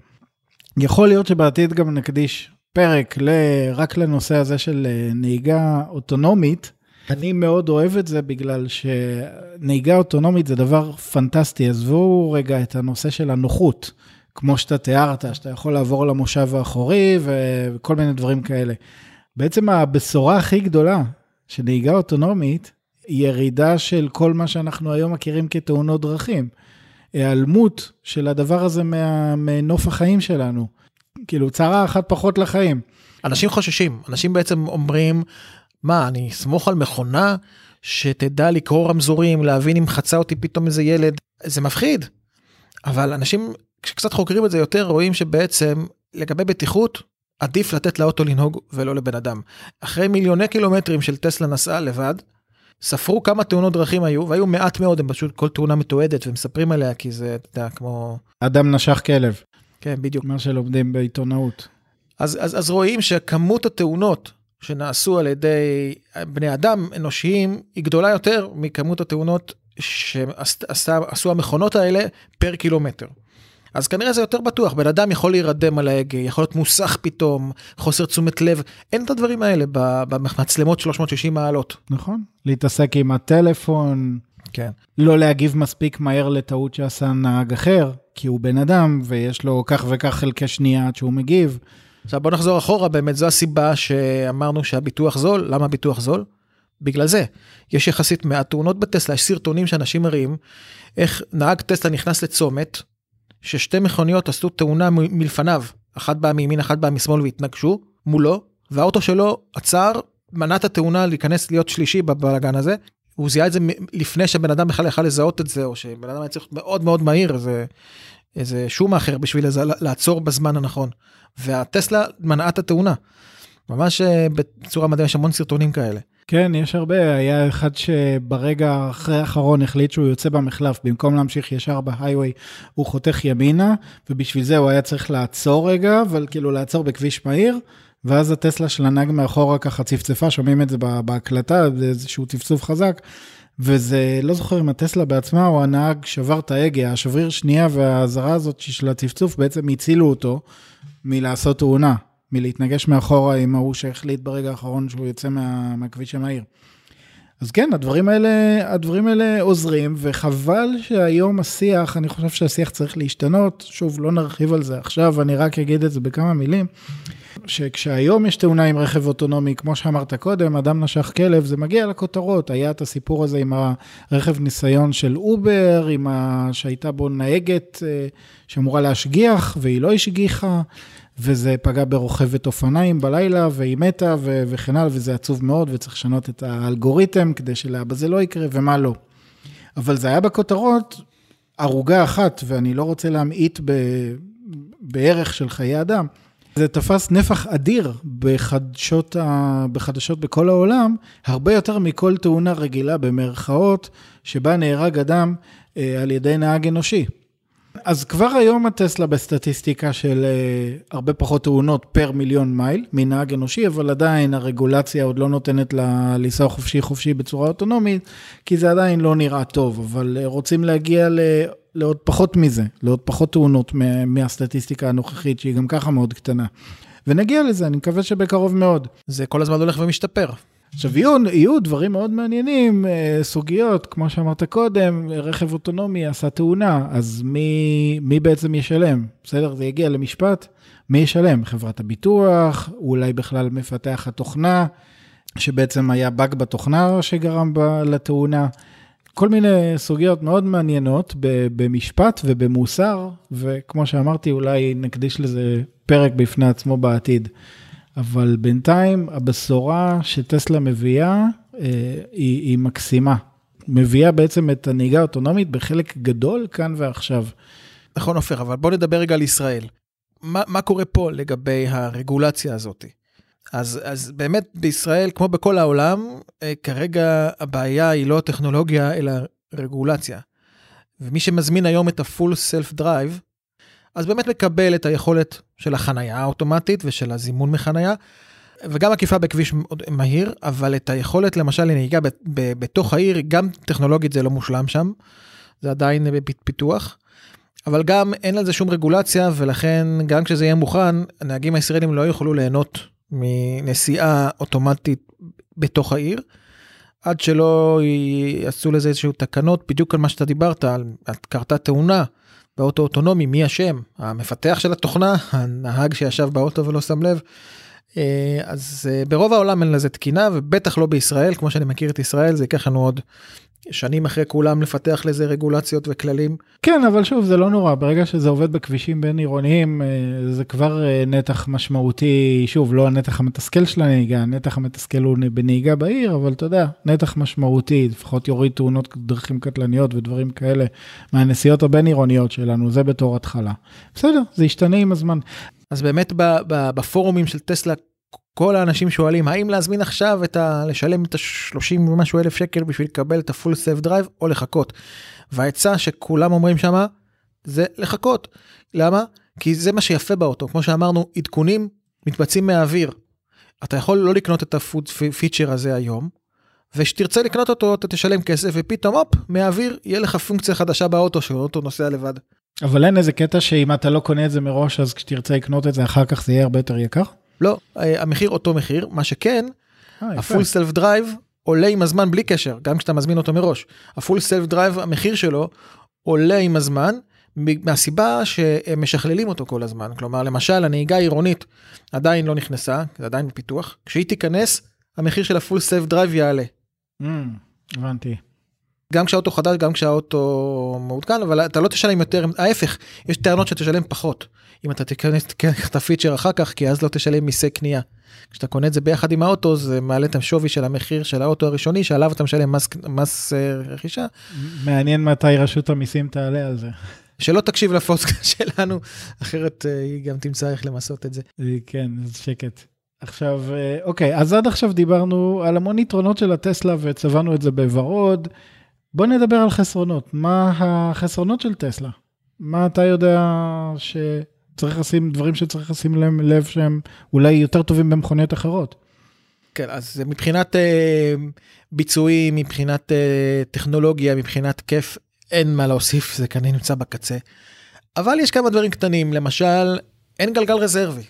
יכול להיות שבעתיד גם נקדיש פרק ל... רק לנושא הזה של אה, נהיגה אוטונומית. אני מאוד אוהב את זה בגלל שנהיגה אוטונומית זה דבר פנטסטי. עזבו רגע את הנושא של הנוחות. כמו שאתה תיארת, שאתה יכול לעבור למושב האחורי וכל מיני דברים כאלה. בעצם הבשורה הכי גדולה של נהיגה אוטונומית, היא ירידה של כל מה שאנחנו היום מכירים כתאונות דרכים. היעלמות של הדבר הזה מה, מנוף החיים שלנו. כאילו, צרה אחת פחות לחיים. אנשים חוששים, אנשים בעצם אומרים, מה, אני אסמוך על מכונה שתדע לקרוא רמזורים, להבין אם חצה אותי פתאום איזה ילד, זה מפחיד. אבל אנשים כשקצת חוקרים את זה יותר רואים שבעצם לגבי בטיחות עדיף לתת לאוטו לנהוג ולא לבן אדם. אחרי מיליוני קילומטרים של טסלה נסעה לבד, ספרו כמה תאונות דרכים היו והיו מעט מאוד הם פשוט כל תאונה מתועדת ומספרים עליה כי זה אתה יודע כמו אדם נשך כלב. כן בדיוק מה שלומדים בעיתונאות. אז, אז, אז רואים שכמות התאונות שנעשו על ידי בני אדם אנושיים היא גדולה יותר מכמות התאונות שעשו המכונות האלה פר קילומטר. אז כנראה זה יותר בטוח, בן אדם יכול להירדם על ההגה, יכול להיות מוסך פתאום, חוסר תשומת לב, אין את הדברים האלה במצלמות 360 מעלות. נכון, להתעסק עם הטלפון, כן. לא להגיב מספיק מהר לטעות שעשה נהג אחר, כי הוא בן אדם ויש לו כך וכך חלקי שנייה עד שהוא מגיב. עכשיו בוא נחזור אחורה, באמת זו הסיבה שאמרנו שהביטוח זול, למה הביטוח זול? בגלל זה, יש יחסית מעט תאונות בטסלה, יש סרטונים שאנשים מראים איך נהג טסלה נכנס לצומת, ששתי מכוניות עשו תאונה מלפניו, אחת באה מימין, אחת באה משמאל והתנגשו מולו, והאוטו שלו עצר, מנע את התאונה להיכנס להיות שלישי בבלאגן הזה. הוא זיהה את זה לפני שבן אדם בכלל יכל לזהות את זה, או שבן אדם היה צריך מאוד מאוד מהיר, איזה, איזה שום אחר בשביל לזה, לעצור בזמן הנכון. והטסלה מנעה את התאונה. ממש אה, בצורה מדהימה, יש המון סרטונים כאלה. כן, יש הרבה. היה אחד שברגע אחרי האחרון החליט שהוא יוצא במחלף, במקום להמשיך ישר בהיי-ווי, הוא חותך ימינה, ובשביל זה הוא היה צריך לעצור רגע, אבל כאילו לעצור בכביש מהיר, ואז הטסלה של הנהג מאחורה ככה צפצפה, שומעים את זה בהקלטה, זה איזשהו צפצוף חזק. וזה, לא זוכר אם הטסלה בעצמה או הנהג שבר את ההגה, השבריר שנייה והאזהרה הזאת של הצפצוף בעצם הצילו אותו מלעשות תאונה. מלהתנגש מאחורה עם ההוא שהחליט ברגע האחרון שהוא יוצא מה, מהכביש המהיר. אז כן, הדברים האלה, הדברים האלה עוזרים, וחבל שהיום השיח, אני חושב שהשיח צריך להשתנות, שוב, לא נרחיב על זה עכשיו, אני רק אגיד את זה בכמה מילים. שכשהיום יש תאונה עם רכב אוטונומי, כמו שאמרת קודם, אדם נשך כלב, זה מגיע לכותרות. היה את הסיפור הזה עם הרכב ניסיון של אובר, עם ה... שהייתה בו נהגת אה, שאמורה להשגיח, והיא לא השגיחה, וזה פגע ברוכבת אופניים בלילה, והיא מתה, ו... וכן הלאה, וזה עצוב מאוד, וצריך לשנות את האלגוריתם כדי שלאבא זה לא יקרה, ומה לא. אבל זה היה בכותרות ערוגה אחת, ואני לא רוצה להמעיט ב... בערך של חיי אדם. זה תפס נפח אדיר בחדשות, ה... בחדשות בכל העולם, הרבה יותר מכל תאונה רגילה במרכאות, שבה נהרג אדם אה, על ידי נהג אנושי. אז כבר היום הטסלה בסטטיסטיקה של אה, הרבה פחות תאונות פר מיליון מייל מנהג אנושי, אבל עדיין הרגולציה עוד לא נותנת לה לנסוע חופשי חופשי בצורה אוטונומית, כי זה עדיין לא נראה טוב, אבל אה, רוצים להגיע ל... לעוד פחות מזה, לעוד פחות תאונות מהסטטיסטיקה הנוכחית, שהיא גם ככה מאוד קטנה. ונגיע לזה, אני מקווה שבקרוב מאוד. זה כל הזמן הולך ומשתפר. עכשיו יהיו, יהיו דברים מאוד מעניינים, אה, סוגיות, כמו שאמרת קודם, רכב אוטונומי עשה תאונה, אז מי, מי בעצם ישלם? בסדר? זה יגיע למשפט, מי ישלם? חברת הביטוח, אולי בכלל מפתח התוכנה, שבעצם היה באג בתוכנה שגרם לתאונה. כל מיני סוגיות מאוד מעניינות במשפט ובמוסר, וכמו שאמרתי, אולי נקדיש לזה פרק בפני עצמו בעתיד. אבל בינתיים הבשורה שטסלה מביאה אה, היא, היא מקסימה. מביאה בעצם את הנהיגה האוטונומית בחלק גדול כאן ועכשיו. נכון עופר, אבל בוא נדבר רגע על ישראל. מה, מה קורה פה לגבי הרגולציה הזאת? אז, אז באמת בישראל, כמו בכל העולם, אה, כרגע הבעיה היא לא טכנולוגיה, אלא רגולציה. ומי שמזמין היום את ה-full self-drive, אז באמת מקבל את היכולת של החנייה האוטומטית ושל הזימון מחנייה, וגם עקיפה בכביש מהיר, אבל את היכולת למשל לנהיגה בתוך העיר, גם טכנולוגית זה לא מושלם שם, זה עדיין בפיתוח. אבל גם אין לזה שום רגולציה ולכן גם כשזה יהיה מוכן הנהגים הישראלים לא יוכלו ליהנות מנסיעה אוטומטית בתוך העיר. עד שלא יעשו לזה איזשהו תקנות בדיוק על מה שאתה דיברת על קרתה תאונה באוטו אוטונומי, מי אשם? המפתח של התוכנה, הנהג שישב באוטו ולא שם לב. אה, אז אה, ברוב העולם אין לזה תקינה ובטח לא בישראל, כמו שאני מכיר את ישראל, זה ייקח לנו עוד שנים אחרי כולם לפתח לזה רגולציות וכללים. כן, אבל שוב, זה לא נורא, ברגע שזה עובד בכבישים בין עירוניים, אה, זה כבר נתח משמעותי, שוב, לא הנתח המתסכל של הנהיגה, הנתח המתסכל הוא בנהיגה בעיר, אבל אתה יודע, נתח משמעותי, לפחות יוריד תאונות דרכים קטלניות ודברים כאלה מהנסיעות הבין עירוניות שלנו, זה בתור התחלה. בסדר, זה ישתנה עם הזמן. אז באמת בפורומים של טסלה כל האנשים שואלים האם להזמין עכשיו את ה... לשלם את ה-30 ומשהו אלף שקל בשביל לקבל את ה full self drive או לחכות. והעצה שכולם אומרים שמה זה לחכות. למה? כי זה מה שיפה באוטו כמו שאמרנו עדכונים מתבצעים מהאוויר. אתה יכול לא לקנות את ה feature הזה היום. וכשתרצה לקנות אותו אתה תשלם כסף ופתאום הופ מהאוויר יהיה לך פונקציה חדשה באוטו שהאוטו נוסע לבד. אבל אין איזה קטע שאם אתה לא קונה את זה מראש אז כשתרצה לקנות את זה אחר כך זה יהיה הרבה יותר יקר? לא, אה, המחיר אותו מחיר, מה שכן, ה full self drive עולה עם הזמן בלי קשר, גם כשאתה מזמין אותו מראש. ה full self drive, המחיר שלו עולה עם הזמן, מהסיבה שהם משכללים אותו כל הזמן. כלומר, למשל, הנהיגה העירונית עדיין לא נכנסה, זה עדיין בפיתוח, כשהיא תיכנס, המחיר של ה full self drive יעלה. Mm, הבנתי. גם כשהאוטו חדש, גם כשהאוטו מעודכן, אבל אתה לא תשלם יותר, ההפך, יש טענות שתשלם פחות. אם אתה תכניס, את ה feature אחר כך, כי אז לא תשלם מיסי קנייה. כשאתה קונה את זה ביחד עם האוטו, זה מעלה את השווי של המחיר של האוטו הראשוני, שעליו אתה משלם מס, מס אה, רכישה. מעניין מתי רשות המיסים תעלה על זה. שלא תקשיב לפוסקה שלנו, אחרת אה, היא גם תמצא איך למסות את זה. כן, אז שקט. עכשיו, אה, אוקיי, אז עד עכשיו דיברנו על המון יתרונות של הטסלה וצבענו את זה בוורוד. בוא נדבר על חסרונות. מה החסרונות של טסלה? מה אתה יודע שצריך לשים, דברים שצריך לשים להם לב שהם אולי יותר טובים במכוניות אחרות? כן, אז מבחינת אה, ביצועים, מבחינת אה, טכנולוגיה, מבחינת כיף, אין מה להוסיף, זה כנראה נמצא בקצה. אבל יש כמה דברים קטנים, למשל, אין גלגל רזרבי.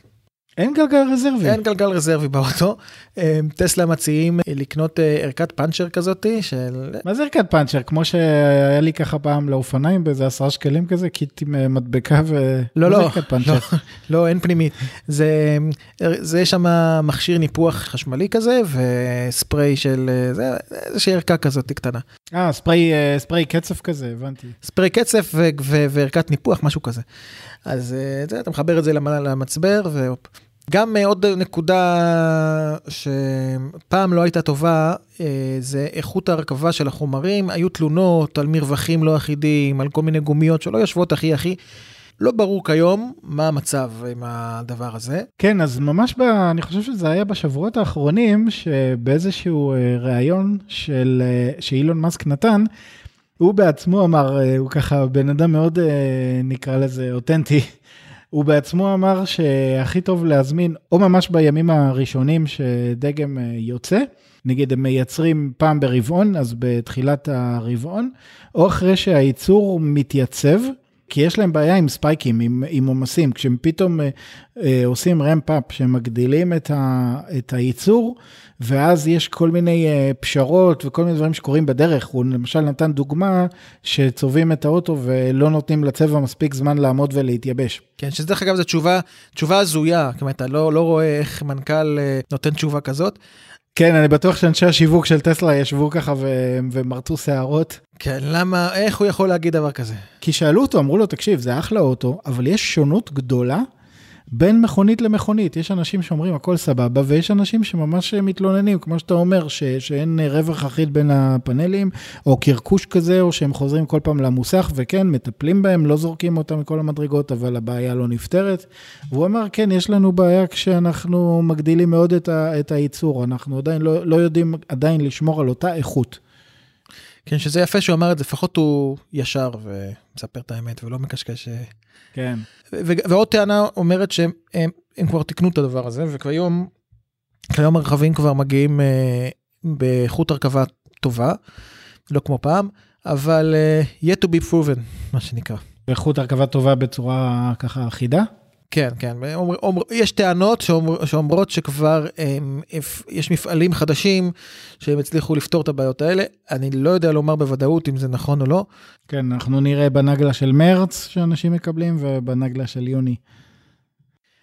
אין גלגל רזרבי. אין גלגל רזרבי באוטו. אה, טסלה מציעים אה, לקנות אה, ערכת פאנצ'ר כזאתי של... מה זה ערכת פאנצ'ר? כמו שהיה לי ככה פעם לאופניים באיזה עשרה שקלים כזה, קיט עם מדבקה ו... לא, לא? לא, לא, אין פנימית. זה, זה שם מכשיר ניפוח חשמלי כזה וספרי של... זה איזושהי ערכה כזאת קטנה. אה, ספרי, ספרי קצף כזה, הבנתי. ספרי קצף וערכת ניפוח, משהו כזה. אז זה, אתה מחבר את זה למ- למצבר והופ. גם אה, עוד נקודה שפעם לא הייתה טובה, אה, זה איכות ההרכבה של החומרים. היו תלונות על מרווחים לא אחידים, על כל מיני גומיות שלא יושבות הכי הכי. לא ברור כיום מה המצב עם הדבר הזה. כן, אז ממש ב... אני חושב שזה היה בשבועות האחרונים, שבאיזשהו אה, ראיון של, שאילון מאסק נתן, הוא בעצמו אמר, הוא ככה בן אדם מאוד, נקרא לזה, אותנטי. הוא בעצמו אמר שהכי טוב להזמין, או ממש בימים הראשונים שדגם אה, יוצא, נגיד הם מייצרים פעם ברבעון, אז בתחילת הרבעון, או אחרי שהייצור מתייצב, כי יש להם בעיה עם ספייקים, עם, עם עומסים, כשהם פתאום אה, אה, עושים רמפ-אפ, שהם מגדילים את, ה, את הייצור, ואז יש כל מיני אה, פשרות וכל מיני דברים שקורים בדרך. הוא למשל נתן דוגמה שצובעים את האוטו ולא נותנים לצבע מספיק זמן לעמוד ולהתייבש. כן, שזה דרך אגב זו תשובה, תשובה הזויה, אומרת, אתה לא, לא רואה איך מנכ"ל אה, נותן תשובה כזאת. כן, אני בטוח שאנשי השיווק של טסלה ישבו ככה ו- ומרטו שערות. כן, למה, איך הוא יכול להגיד דבר כזה? כי שאלו אותו, אמרו לו, תקשיב, זה אחלה אוטו, אבל יש שונות גדולה בין מכונית למכונית. יש אנשים שאומרים הכל סבבה, ויש אנשים שממש מתלוננים, כמו שאתה אומר, ש- שאין רווח אחיד בין הפאנלים, או קרקוש כזה, או שהם חוזרים כל פעם למוסך, וכן, מטפלים בהם, לא זורקים אותם מכל המדרגות, אבל הבעיה לא נפתרת. והוא אמר, כן, יש לנו בעיה כשאנחנו מגדילים מאוד את, ה- את הייצור, אנחנו עדיין לא, לא יודעים עדיין לשמור על אותה איכות. כן, שזה יפה שהוא אמר את זה, לפחות הוא ישר ומספר את האמת ולא מקשקש. אה. כן. ועוד טענה אומרת שהם הם, הם כבר תיקנו את הדבר הזה, וכיום כיום הרכבים כבר מגיעים אה, באיכות הרכבה טובה, לא כמו פעם, אבל אה, yet to be proven, מה שנקרא. איכות הרכבה טובה בצורה ככה אחידה? כן, כן, אומר, אומר, יש טענות שאומר, שאומרות שכבר הם, יש מפעלים חדשים שהם הצליחו לפתור את הבעיות האלה. אני לא יודע לומר בוודאות אם זה נכון או לא. כן, אנחנו נראה בנגלה של מרץ שאנשים מקבלים ובנגלה של יוני.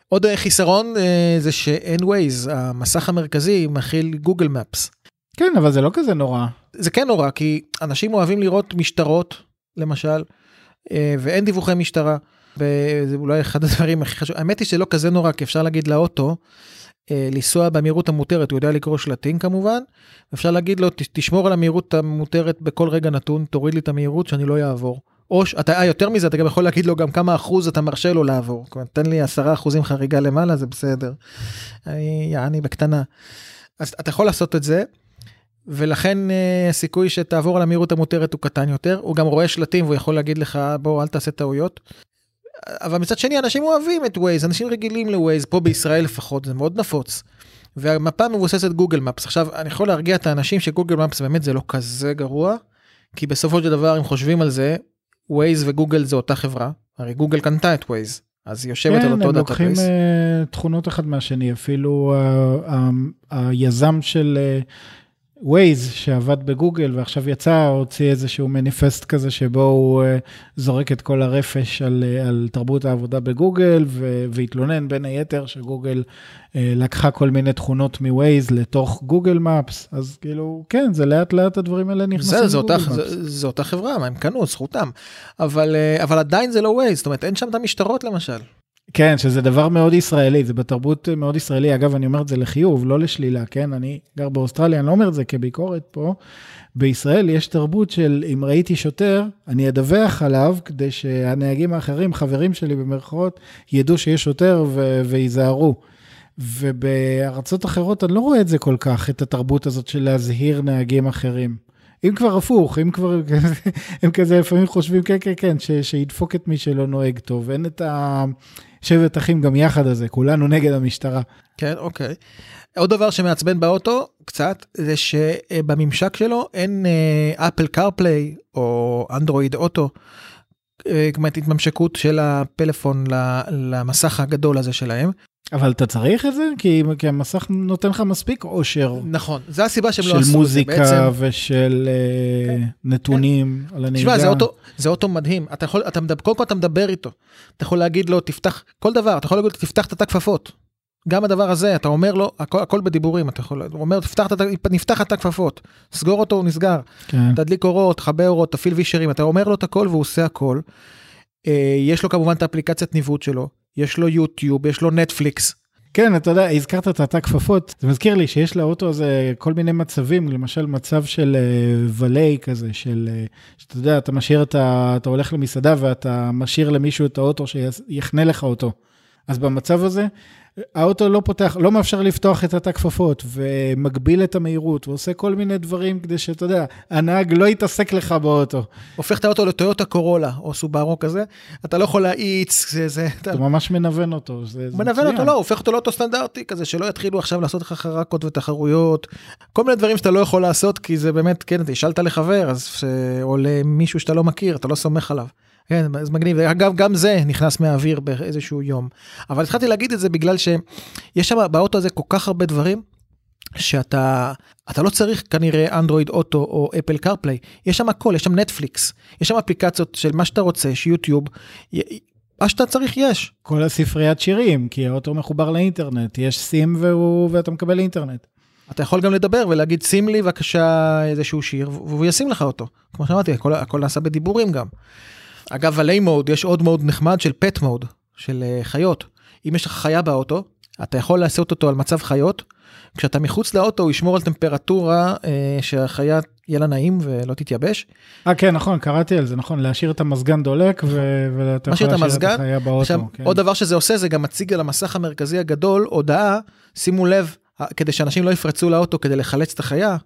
עוד חיסרון אה, זה שאין ווייז, המסך המרכזי מכיל גוגל מפס. כן, אבל זה לא כזה נורא. זה כן נורא, כי אנשים אוהבים לראות משטרות, למשל, אה, ואין דיווחי משטרה. וזה אולי אחד הדברים הכי חשובים. האמת היא שלא כזה נורא, כי אפשר להגיד לאוטו, אה, לנסוע במהירות המותרת, הוא יודע לקרוא שלטים כמובן, אפשר להגיד לו, תשמור על המהירות המותרת בכל רגע נתון, תוריד לי את המהירות שאני לא אעבור. או אתה, אה, יותר מזה, אתה גם יכול להגיד לו גם כמה אחוז אתה מרשה לו לעבור. כלומר, תן לי עשרה אחוזים חריגה למעלה, זה בסדר. אני, אני בקטנה. אז אתה יכול לעשות את זה, ולכן אה, הסיכוי שתעבור על המהירות המותרת הוא קטן יותר. הוא גם רואה שלטים והוא יכול להגיד לך, בוא, אל תעשה טעויות. אבל מצד שני, אנשים אוהבים את ווייז, אנשים רגילים לווייז, פה בישראל לפחות, זה מאוד נפוץ. והמפה מבוססת Google Maps. עכשיו, אני יכול להרגיע את האנשים ש Google Maps באמת זה לא כזה גרוע, כי בסופו של דבר, אם חושבים על זה, ווייז וגוגל זה אותה חברה, הרי גוגל קנתה את ווייז, אז היא יושבת כן, על אותו הם לוקחים database. uh, תכונות אחד מהשני, אפילו uh, uh, היזם של ווייז שעבד בגוגל ועכשיו יצא, הוציא איזשהו מניפסט כזה שבו הוא uh, זורק את כל הרפש על, uh, על תרבות העבודה בגוגל ו- והתלונן בין היתר שגוגל uh, לקחה כל מיני תכונות מווייז לתוך גוגל מפס, אז כאילו, כן, זה לאט לאט הדברים האלה נכנסים לגוגל מפס. זה, זה אותה חברה, מה הם קנו, זכותם. אבל, אה, אבל עדיין זה לא ווייז, זאת אומרת, אין שם את המשטרות למשל. כן, שזה דבר מאוד ישראלי, זה בתרבות מאוד ישראלי. אגב, אני אומר את זה לחיוב, לא לשלילה, כן? אני גר באוסטרליה, אני לא אומר את זה כביקורת פה. בישראל יש תרבות של אם ראיתי שוטר, אני אדווח עליו כדי שהנהגים האחרים, חברים שלי במרכאות, ידעו שיש שוטר ו- וייזהרו. ובארצות אחרות אני לא רואה את זה כל כך, את התרבות הזאת של להזהיר נהגים אחרים. אם כבר הפוך, אם כבר, הם כזה לפעמים חושבים, כן, כן, כן, ש, שידפוק את מי שלא נוהג טוב. אין את השבט אחים גם יחד הזה, כולנו נגד המשטרה. כן, אוקיי. עוד דבר שמעצבן באוטו, קצת, זה שבממשק שלו אין אפל קרפליי או אנדרואיד אוטו. אה, כלומר, התממשקות של הפלאפון למסך הגדול הזה שלהם. אבל אתה צריך את זה? כי, כי המסך נותן לך מספיק עושר. נכון, זה הסיבה שהם לא עשו של את זה מוזיקה בעצם. ושל אה, נתונים על הנהיגה. תשמע, זה אוטו, זה אוטו מדהים. אתה יכול, אתה מדבר, קודם כל אתה מדבר איתו. אתה יכול להגיד לו, תפתח, כל דבר, אתה יכול להגיד לו, תפתח את התא כפפות. גם הדבר הזה, אתה אומר לו, הכל, הכל בדיבורים, אתה יכול, הוא אומר, תפתח נפתח את התא כפפות. סגור אותו, הוא נסגר. כן. תדליק אורות, תחבר אורות, תפעיל וישרים, אתה אומר לו את הכל והוא עושה הכל. אה, יש לו כמובן את האפליקציית ניווט שלו, יש לו יוטיוב, יש לו נטפליקס. כן, אתה יודע, הזכרת את התא כפפות, זה מזכיר לי שיש לאוטו הזה כל מיני מצבים, למשל מצב של אה, ולי כזה, של, אה, שאתה יודע, אתה משאיר את ה... אתה הולך למסעדה ואתה משאיר למישהו את האוטו שיחנה לך אותו. אז במצב הזה, האוטו לא פותח, לא מאפשר לפתוח את התא כפפות, ומגביל את המהירות, ועושה כל מיני דברים כדי שאתה יודע, הנהג לא יתעסק לך באוטו. הופך את האוטו לטויוטה קורולה או סובארו כזה, אתה לא יכול להאיץ, זה, זה, אתה אתה ממש מנוון אותו. זה, זה מנוון מצוין. אותו, לא, הופך אותו לאוטו סטנדרטי כזה, שלא יתחילו עכשיו לעשות לך חרקות ותחרויות, כל מיני דברים שאתה לא יכול לעשות, כי זה באמת, כן, אתה השאלת לחבר, אז, ש- או למישהו שאתה לא מכיר, אתה לא סומך עליו. כן, אז מגניב, אגב, גם זה נכנס מהאוויר באיזשהו יום. אבל התחלתי להגיד את זה בגלל שיש שם באוטו הזה כל כך הרבה דברים, שאתה אתה לא צריך כנראה אנדרואיד אוטו או אפל קרפליי, יש שם הכל, יש שם נטפליקס, יש שם אפליקציות של מה שאתה רוצה, יש יוטיוב, י- מה שאתה צריך יש. כל הספריית שירים, כי האוטו מחובר לאינטרנט, יש סים והוא, ואתה מקבל אינטרנט. אתה יכול גם לדבר ולהגיד שים לי בבקשה איזשהו שיר והוא ישים לך אותו. כמו שאמרתי, הכל, הכל נעשה בדיבורים גם. אגב, עלי מוד, יש עוד מוד נחמד של פט מוד, של uh, חיות. אם יש לך חיה באוטו, אתה יכול לעשות אותו על מצב חיות. כשאתה מחוץ לאוטו הוא ישמור על טמפרטורה uh, שהחיה יהיה לה נעים ולא תתייבש. אה, כן, נכון, קראתי על זה, נכון, להשאיר את המזגן דולק, ו- ואתה משאיר יכול להשאיר את המזגן, החיה באוטו. עכשיו, כן. עוד דבר שזה עושה זה גם מציג על המסך המרכזי הגדול הודעה, שימו לב, כדי שאנשים לא יפרצו לאוטו כדי לחלץ את החיה.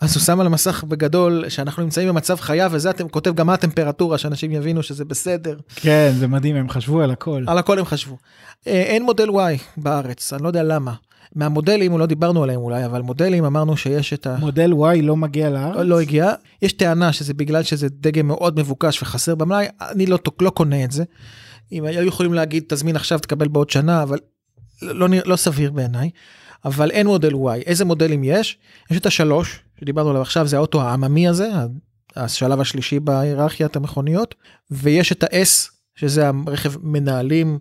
אז הוא שם על המסך בגדול שאנחנו נמצאים במצב חיה וזה אתם כותב גם מה הטמפרטורה שאנשים יבינו שזה בסדר כן, זה מדהים, הם חשבו על הכל. על הכל הם חשבו. אה, אין מודל Y בארץ אני לא יודע למה. מהמודלים לא דיברנו עליהם אולי אבל מודלים אמרנו שיש את ה... מודל Y לא מגיע לארץ? לא הגיע יש טענה שזה בגלל שזה דגם מאוד מבוקש וחסר במלאי אני לא, לא קונה את זה. אם היו יכולים להגיד תזמין עכשיו תקבל בעוד שנה אבל לא, לא, לא סביר בעיניי. אבל אין מודל Y. איזה מודלים יש? יש את השלוש שדיברנו עליו עכשיו זה האוטו העממי הזה השלב השלישי בהיררכיית המכוניות ויש את ה-S שזה הרכב מנהלים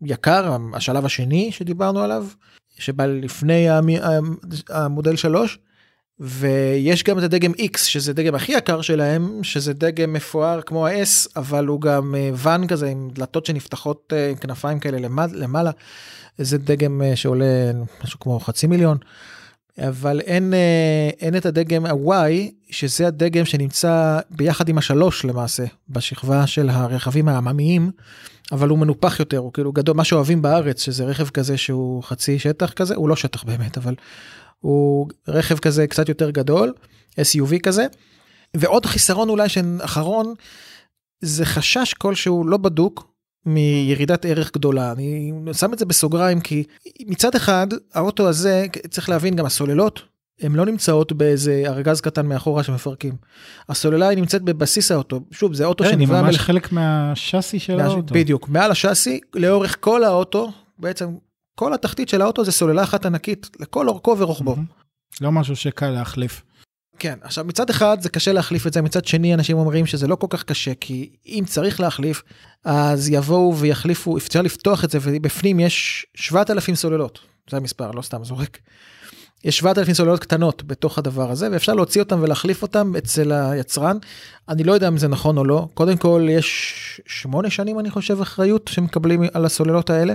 היקר השלב השני שדיברנו עליו שבא לפני המ- המודל 3 ויש גם את הדגם X שזה דגם הכי יקר שלהם שזה דגם מפואר כמו ה-S אבל הוא גם אה, ואן כזה עם דלתות שנפתחות אה, עם כנפיים כאלה למעלה, למעלה. זה דגם אה, שעולה משהו כמו חצי מיליון. אבל אין, אין את הדגם ה-Y שזה הדגם שנמצא ביחד עם השלוש למעשה בשכבה של הרכבים העממיים אבל הוא מנופח יותר הוא כאילו גדול מה שאוהבים בארץ שזה רכב כזה שהוא חצי שטח כזה הוא לא שטח באמת אבל הוא רכב כזה קצת יותר גדול SUV כזה. ועוד חיסרון אולי שאחרון זה חשש כלשהו לא בדוק מירידת ערך גדולה. אני שם את זה בסוגריים כי מצד אחד האוטו הזה צריך להבין גם הסוללות הן לא נמצאות באיזה ארגז קטן מאחורה שמפרקים. הסוללה היא נמצאת בבסיס האוטו. שוב זה אוטו כן, היא שנבנה ממש מלכ- חלק מהשאסי של מה- האוטו. בדיוק. מעל השאסי לאורך כל האוטו בעצם כל התחתית של האוטו זה סוללה אחת ענקית לכל אורכו ורוחבו. לא משהו שקל להחליף. כן עכשיו מצד אחד זה קשה להחליף את זה מצד שני אנשים אומרים שזה לא כל כך קשה כי אם צריך להחליף אז יבואו ויחליפו אפשר לפתוח את זה ובפנים יש 7,000 סוללות זה המספר לא סתם זורק. יש 7,000 סוללות קטנות בתוך הדבר הזה ואפשר להוציא אותם ולהחליף אותם אצל היצרן. אני לא יודע אם זה נכון או לא קודם כל יש שמונה שנים אני חושב אחריות שמקבלים על הסוללות האלה.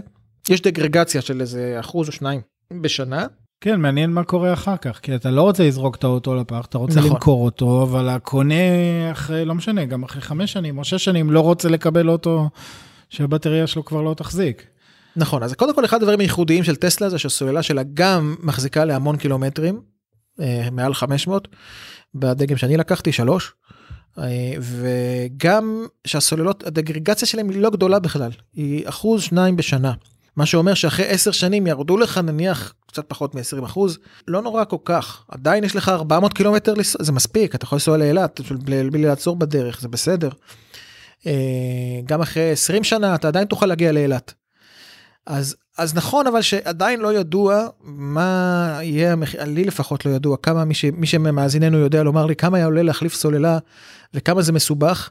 יש דגרגציה של איזה אחוז או שניים בשנה כן, מעניין מה קורה אחר כך, כי אתה לא רוצה לזרוק את האוטו לפח, אתה רוצה נכון. למכור אותו, אבל הקונה אחרי, לא משנה, גם אחרי חמש שנים או שש שנים, לא רוצה לקבל אוטו שהבטריה שלו כבר לא תחזיק. נכון אז קודם כל אחד הדברים הייחודיים של טסלה זה שהסוללה שלה גם מחזיקה להמון קילומטרים אה, מעל 500 בדגם שאני לקחתי שלוש אה, וגם שהסוללות הדגרגציה שלהם היא לא גדולה בכלל היא אחוז שניים בשנה מה שאומר שאחרי 10 שנים ירדו לך נניח קצת פחות מ-20 אחוז לא נורא כל כך עדיין יש לך 400 קילומטר לנסוע זה מספיק אתה יכול לנסוע לאילת בלי לעצור בדרך זה בסדר. אה, גם אחרי 20 שנה אתה עדיין תוכל להגיע לאילת. אז, אז נכון, אבל שעדיין לא ידוע מה יהיה המחיר, לי לפחות לא ידוע, כמה מי, ש, מי שמאזיננו יודע לומר לי כמה היה עולה להחליף סוללה וכמה זה מסובך.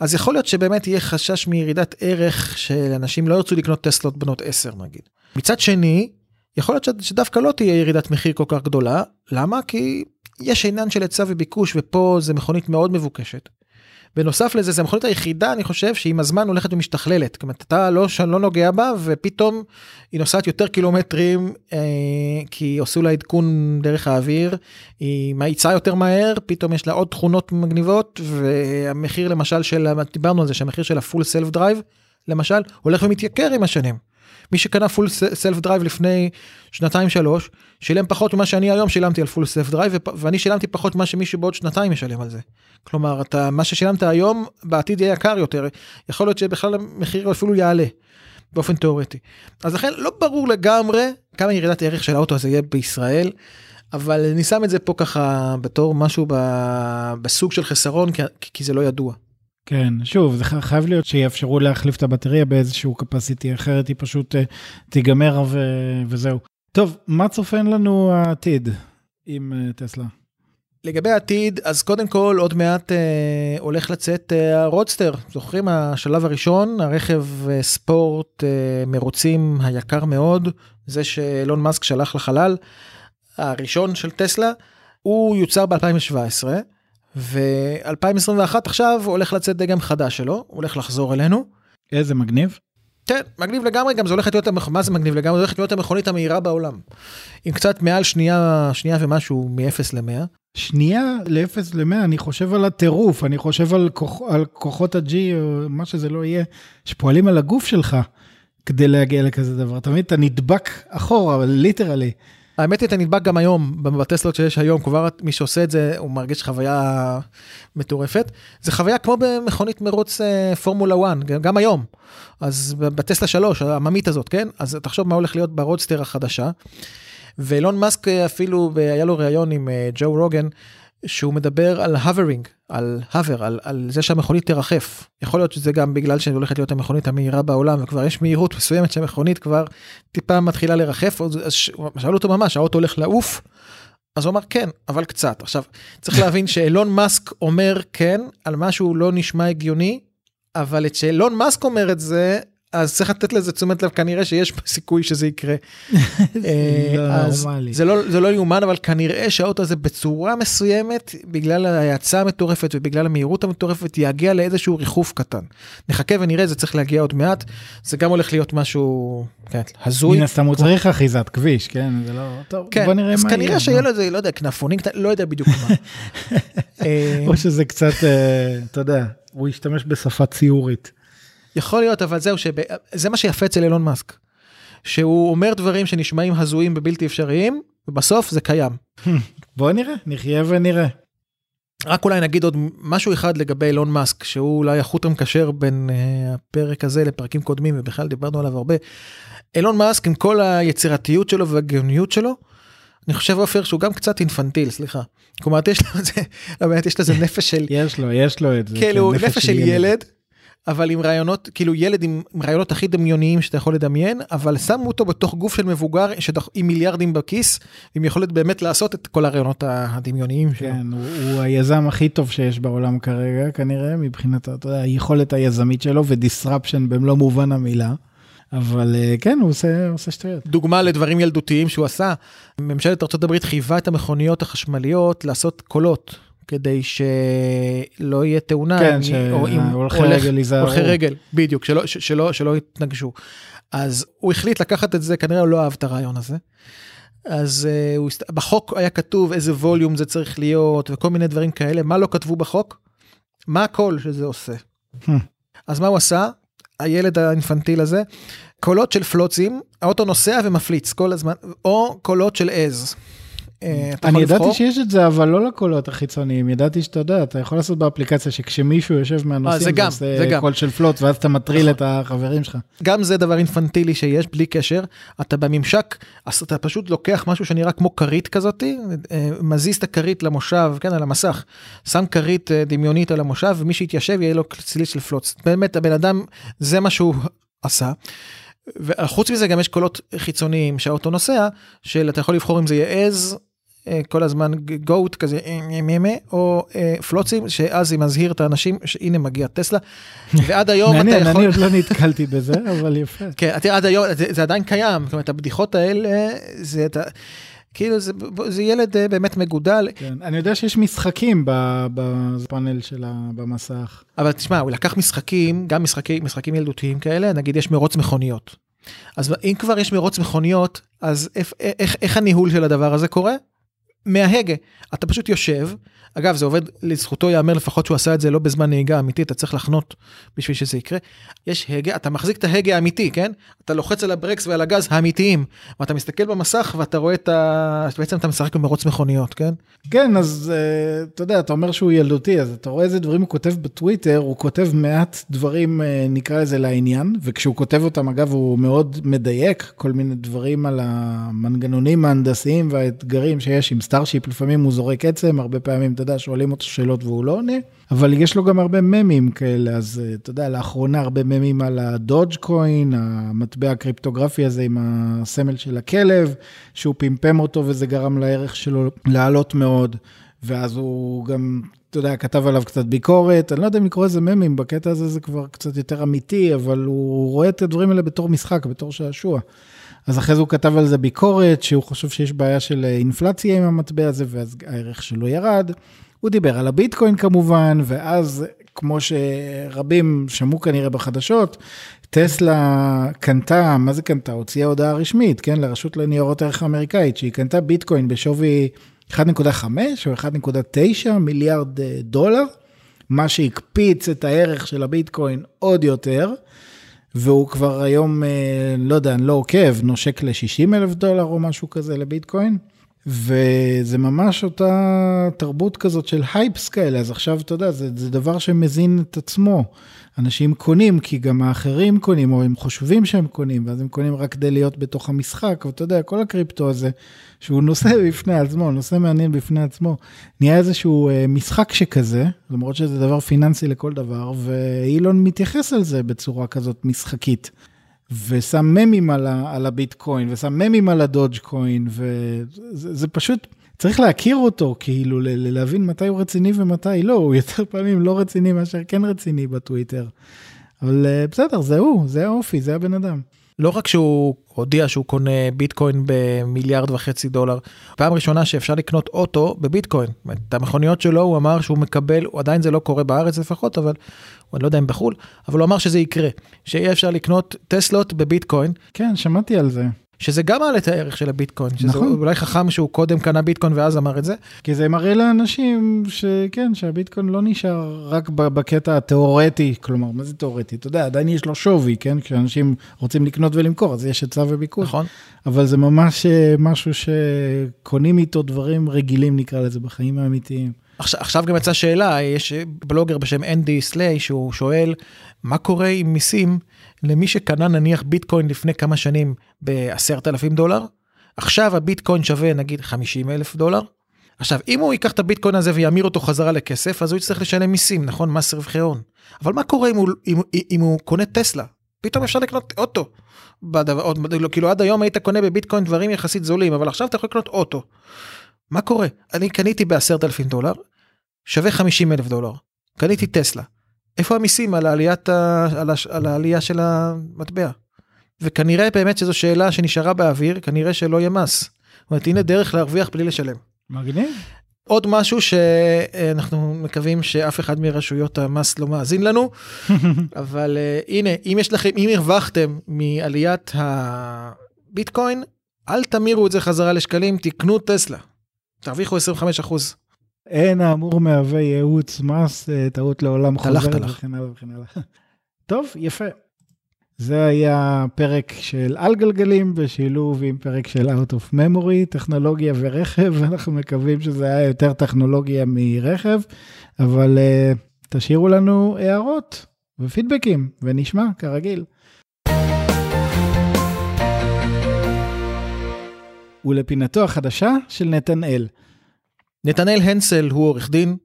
אז יכול להיות שבאמת יהיה חשש מירידת ערך שאנשים לא ירצו לקנות טסלות בנות 10 נגיד. מצד שני, יכול להיות שדווקא לא תהיה ירידת מחיר כל כך גדולה, למה? כי יש עניין של היצע וביקוש ופה זה מכונית מאוד מבוקשת. בנוסף לזה זה המכונית היחידה אני חושב שעם הזמן הולכת ומשתכללת. אומרת אתה לא, לא נוגע בה ופתאום היא נוסעת יותר קילומטרים אה, כי עשו לה עדכון דרך האוויר, היא מאיצה יותר מהר, פתאום יש לה עוד תכונות מגניבות והמחיר למשל של, דיברנו על זה שהמחיר של ה full self drive למשל הולך ומתייקר עם השנים. מי שקנה full self drive לפני שנתיים שלוש שילם פחות ממה שאני היום שילמתי על full self drive ואני שילמתי פחות ממה שמישהו בעוד שנתיים ישלם על זה. כלומר אתה מה ששילמת היום בעתיד יהיה יקר יותר יכול להיות שבכלל המחיר אפילו יעלה. באופן תיאורטי. אז לכן לא ברור לגמרי כמה ירידת הערך של האוטו הזה יהיה בישראל. אבל אני שם את זה פה ככה בתור משהו בסוג של חסרון כי, כי זה לא ידוע. כן, שוב, זה חייב להיות שיאפשרו להחליף את הבטריה באיזשהו capacity, אחרת היא פשוט אה, תיגמר ו... וזהו. טוב, מה צופן לנו העתיד עם אה, טסלה? לגבי העתיד, אז קודם כל עוד מעט אה, הולך לצאת אה, הרודסטר, זוכרים השלב הראשון, הרכב אה, ספורט אה, מרוצים היקר מאוד, זה שאילון מאסק שלח לחלל, הראשון של טסלה, הוא יוצר ב-2017. ו-2021 עכשיו הולך לצאת דגם חדש שלו, הולך לחזור אלינו. איזה מגניב. כן, מגניב לגמרי, גם זה הולך להיות, מה זה מגניב לגמרי? זה הולך להיות המכונית המהירה בעולם. עם קצת מעל שנייה, שנייה ומשהו מ-0 ל-100. שנייה ל-0 ל-100, אני חושב על הטירוף, אני חושב על, כוח, על כוחות ה-G, או מה שזה לא יהיה, שפועלים על הגוף שלך כדי להגיע לכזה דבר. אתה מבין? אתה נדבק אחורה, ליטרלי. האמת היא אתה נדבק גם היום בטסלות שיש היום כבר מי שעושה את זה הוא מרגיש חוויה מטורפת. זה חוויה כמו במכונית מרוץ אה, פורמולה 1 גם היום. אז בטסלה 3 העממית הזאת כן? אז תחשוב מה הולך להיות ברודסטר החדשה. ואילון מאסק אפילו היה לו ראיון עם אה, ג'ו רוגן שהוא מדבר על hovering, על hover, על, על זה שהמכונית תרחף. יכול להיות שזה גם בגלל שהיא הולכת להיות המכונית המהירה בעולם וכבר יש מהירות מסוימת שהמכונית כבר טיפה מתחילה לרחף, אז שאלו אותו ממש, האוטו הולך לעוף? אז הוא אמר כן, אבל קצת. עכשיו, צריך להבין שאילון מאסק אומר כן על משהו לא נשמע הגיוני, אבל את שאילון מאסק אומר את זה, אז צריך לתת לזה תשומת לב כנראה שיש סיכוי שזה יקרה. אה, לא זה לא זה לא יאומן אבל כנראה שהאוטו הזה בצורה מסוימת בגלל ההאצה המטורפת ובגלל המהירות המטורפת יגיע לאיזשהו ריחוף קטן. נחכה ונראה זה צריך להגיע עוד מעט זה גם הולך להיות משהו כן, הזוי. מן הסתם הוא צריך אחיזת כביש כן זה לא טוב כן, בוא נראה אז מה כנראה שיהיה לו איזה לא יודע כנפונים לא יודע בדיוק מה. אה, או שזה קצת אה, אתה יודע הוא ישתמש בשפה ציורית. יכול להיות אבל זהו שזה מה שיפה אצל אילון מאסק. שהוא אומר דברים שנשמעים הזויים ובלתי אפשריים ובסוף זה קיים. בוא נראה נחיה ונראה. רק אולי נגיד עוד משהו אחד לגבי אילון מאסק שהוא אולי החוט המקשר בין uh, הפרק הזה לפרקים קודמים ובכלל דיברנו עליו הרבה. אילון מאסק עם כל היצירתיות שלו והגאוניות שלו. אני חושב עופר שהוא גם קצת אינפנטיל סליחה. כלומר יש לו את זה, באמת יש לזה נפש של יש לו יש לו את זה כאילו כן, נפש של ילד אבל עם רעיונות כאילו ילד עם, עם רעיונות הכי דמיוניים שאתה יכול לדמיין אבל שמו אותו בתוך גוף של מבוגר שדח, עם מיליארדים בכיס עם יכולת באמת לעשות את כל הרעיונות הדמיוניים שלו. כן, הוא, הוא היזם הכי טוב שיש בעולם כרגע כנראה מבחינת אתה יודע, היכולת היזמית שלו ודיסרפשן במלוא מובן המילה. אבל אה, כן הוא עושה, הוא עושה שטויות. דוגמה לדברים ילדותיים שהוא עשה, ממשלת ארה"ב חייבה את המכוניות החשמליות לעשות קולות כדי שלא יהיה תאונה, כן, שהולכי רגל ייזהרו. הולכי רגל, בדיוק, שלא, שלא, שלא יתנגשו. אז הוא החליט לקחת את זה, כנראה הוא לא אהב את הרעיון הזה. אז uh, הוא, בחוק היה כתוב איזה ווליום זה צריך להיות וכל מיני דברים כאלה, מה לא כתבו בחוק? מה הקול שזה עושה. Hmm. אז מה הוא עשה? הילד האינפנטיל הזה, קולות של פלוצים, האוטו נוסע ומפליץ כל הזמן, או קולות של עז. אה, אני ידעתי שיש את זה אבל לא לקולות החיצוניים ידעתי שאתה יודע אתה יכול לעשות באפליקציה שכשמישהו יושב מהנושאים אה, זה גם קול של פלוט ואז אתה מטריל נכון. את החברים שלך. גם זה דבר אינפנטילי שיש בלי קשר אתה בממשק אז אתה פשוט לוקח משהו שנראה כמו כרית כזאתי אה, מזיז את הכרית למושב כן על המסך שם כרית דמיונית על המושב ומי שיתיישב יהיה לו צליל של פלוט באמת הבן אדם זה מה שהוא עשה. וחוץ מזה גם יש קולות חיצוניים שהאוטו נוסע, של אתה יכול לבחור אם זה יהיה עז, כל הזמן גוט כזה אה, ממה, או אה, פלוצים, שאז היא מזהיר את האנשים שהנה מגיע טסלה, ועד היום אתה מעניין, יכול... אני עוד לא נתקלתי בזה, אבל יפה. כן, עד היום, זה, עדיין קיים, זאת אומרת, הבדיחות האלה, זה, כאילו, זה, זה ילד אה, באמת מגודל, כן, אני יודע שיש משחקים בפאנל של ה... במסך. אבל תשמע, הוא לקח משחקים, גם משחקים, משחקים ילדותיים כאלה, נגיד יש מרוץ מכוניות. אז אם כבר יש מרוץ מכוניות, אז איך, איך, איך הניהול של הדבר הזה קורה? מההגה. אתה פשוט יושב, אגב זה עובד, לזכותו ייאמר לפחות שהוא עשה את זה לא בזמן נהיגה אמיתי, אתה צריך לחנות בשביל שזה יקרה. יש הגה, אתה מחזיק את ההגה האמיתי, כן? אתה לוחץ על הברקס ועל הגז האמיתיים, ואתה מסתכל במסך ואתה רואה את ה... בעצם אתה משחק במרוץ מכוניות, כן? כן, אז אה, אתה יודע, אתה אומר שהוא ילדותי, אז אתה רואה איזה דברים הוא כותב בטוויטר, הוא כותב מעט דברים, אה, נקרא לזה לעניין, וכשהוא כותב אותם, אגב, הוא מאוד מדייק, כל מיני דברים על המנגנונים ההנדסיים והאתגרים שיש עם סטארשיפ, לפעמים הוא זורק עצם, הרבה פעמים, אתה יודע, שואלים אותו שאלות והוא לא עונה, אבל יש לו גם הרבה ממים כאלה, אז uh, אתה יודע, לאחרונה הרבה ממים על הדודג' קוין, המטבע הקריפטוגרפי הזה עם הסמל של הכלב, שהוא פמפם אותו וזה גרם לערך שלו לעלות מאוד, ואז הוא גם, אתה יודע, כתב עליו קצת ביקורת, אני לא יודע אם לקרוא לזה ממים, בקטע הזה זה כבר קצת יותר אמיתי, אבל הוא רואה את הדברים האלה בתור משחק, בתור שעשוע. אז אחרי זה הוא כתב על זה ביקורת, שהוא חושב שיש בעיה של אינפלציה עם המטבע הזה, ואז הערך שלו ירד. הוא דיבר על הביטקוין כמובן, ואז כמו שרבים שמעו כנראה בחדשות, טסלה קנתה, מה זה קנתה? הוציאה הודעה רשמית, כן, לרשות לניירות ערך האמריקאית, שהיא קנתה ביטקוין בשווי 1.5 או 1.9 מיליארד אה, דולר, מה שהקפיץ את הערך של הביטקוין עוד יותר, והוא כבר היום, אה, לא יודע, אני לא עוקב, נושק ל-60 אלף דולר או משהו כזה לביטקוין. וזה ממש אותה תרבות כזאת של הייפס כאלה, אז עכשיו אתה יודע, זה, זה דבר שמזין את עצמו. אנשים קונים כי גם האחרים קונים, או הם חושבים שהם קונים, ואז הם קונים רק כדי להיות בתוך המשחק, ואתה יודע, כל הקריפטו הזה, שהוא נושא בפני עצמו, נושא מעניין בפני עצמו, נהיה איזשהו אה, משחק שכזה, למרות שזה דבר פיננסי לכל דבר, ואילון מתייחס על זה בצורה כזאת משחקית. ושם ממים על, על הביטקוין, ושם ממים על הדודג' קוין, וזה זה פשוט, צריך להכיר אותו, כאילו, להבין מתי הוא רציני ומתי לא, הוא יותר פעמים לא רציני מאשר כן רציני בטוויטר. אבל אה, בסדר, זה הוא, זה האופי, זה הבן אדם. לא רק שהוא הודיע שהוא קונה ביטקוין במיליארד וחצי דולר, פעם ראשונה שאפשר לקנות אוטו בביטקוין. את המכוניות שלו הוא אמר שהוא מקבל, עדיין זה לא קורה בארץ לפחות, אבל אני לא יודע אם בחו"ל, אבל הוא אמר שזה יקרה, שיהיה אפשר לקנות טסלות בביטקוין. כן, שמעתי על זה. שזה גם מעלה את הערך של הביטקוין, שזה נכון. אולי חכם שהוא קודם קנה ביטקוין ואז אמר את זה. כי זה מראה לאנשים שכן, שהביטקוין לא נשאר רק בקטע התיאורטי, כלומר, מה זה תיאורטי? אתה יודע, עדיין יש לו שווי, כן? כשאנשים רוצים לקנות ולמכור, אז יש היצע וביקוש. נכון. אבל זה ממש אה, משהו שקונים איתו דברים רגילים, נקרא לזה, בחיים האמיתיים. עכשיו, עכשיו גם יצאה שאלה, יש בלוגר בשם אנדי סליי שהוא שואל, מה קורה עם מיסים למי שקנה נניח ביטקוין לפני כמה שנים ב-10,000 דולר, עכשיו הביטקוין שווה נגיד 50 אלף דולר. עכשיו, אם הוא ייקח את הביטקוין הזה וימיר אותו חזרה לכסף, אז הוא יצטרך לשלם מיסים, נכון? מס רווחי הון. אבל מה קורה אם הוא, אם, אם הוא קונה טסלה? פתאום אפשר לקנות אוטו. בדבר, עוד, כאילו עד היום היית קונה בביטקוין דברים יחסית זולים, אבל עכשיו אתה יכול לקנות אוטו. מה קורה? אני קניתי ב-10,000 דולר, שווה 50 אלף דולר. קניתי טסלה. איפה המיסים על, העליית ה... על, הש... על העלייה של המטבע? וכנראה באמת שזו שאלה שנשארה באוויר, כנראה שלא יהיה מס. זאת אומרת, הנה דרך להרוויח בלי לשלם. מגניב. עוד משהו שאנחנו מקווים שאף אחד מרשויות המס לא מאזין לנו, אבל uh, הנה, אם יש לכם, אם הרווחתם מעליית הביטקוין, אל תמירו את זה חזרה לשקלים, תקנו טסלה. תרוויחו 25 אחוז. אין האמור מהווה ייעוץ מס, אה, טעות לעולם חוזרת. וכן הלאה וכן הלאה. טוב, יפה. זה היה פרק של על גלגלים בשילוב עם פרק של Out of Memory, טכנולוגיה ורכב, אנחנו מקווים שזה היה יותר טכנולוגיה מרכב, אבל uh, תשאירו לנו הערות ופידבקים, ונשמע כרגיל. ולפינתו החדשה של נתנאל. נתנאל הנסל הוא עורך דין,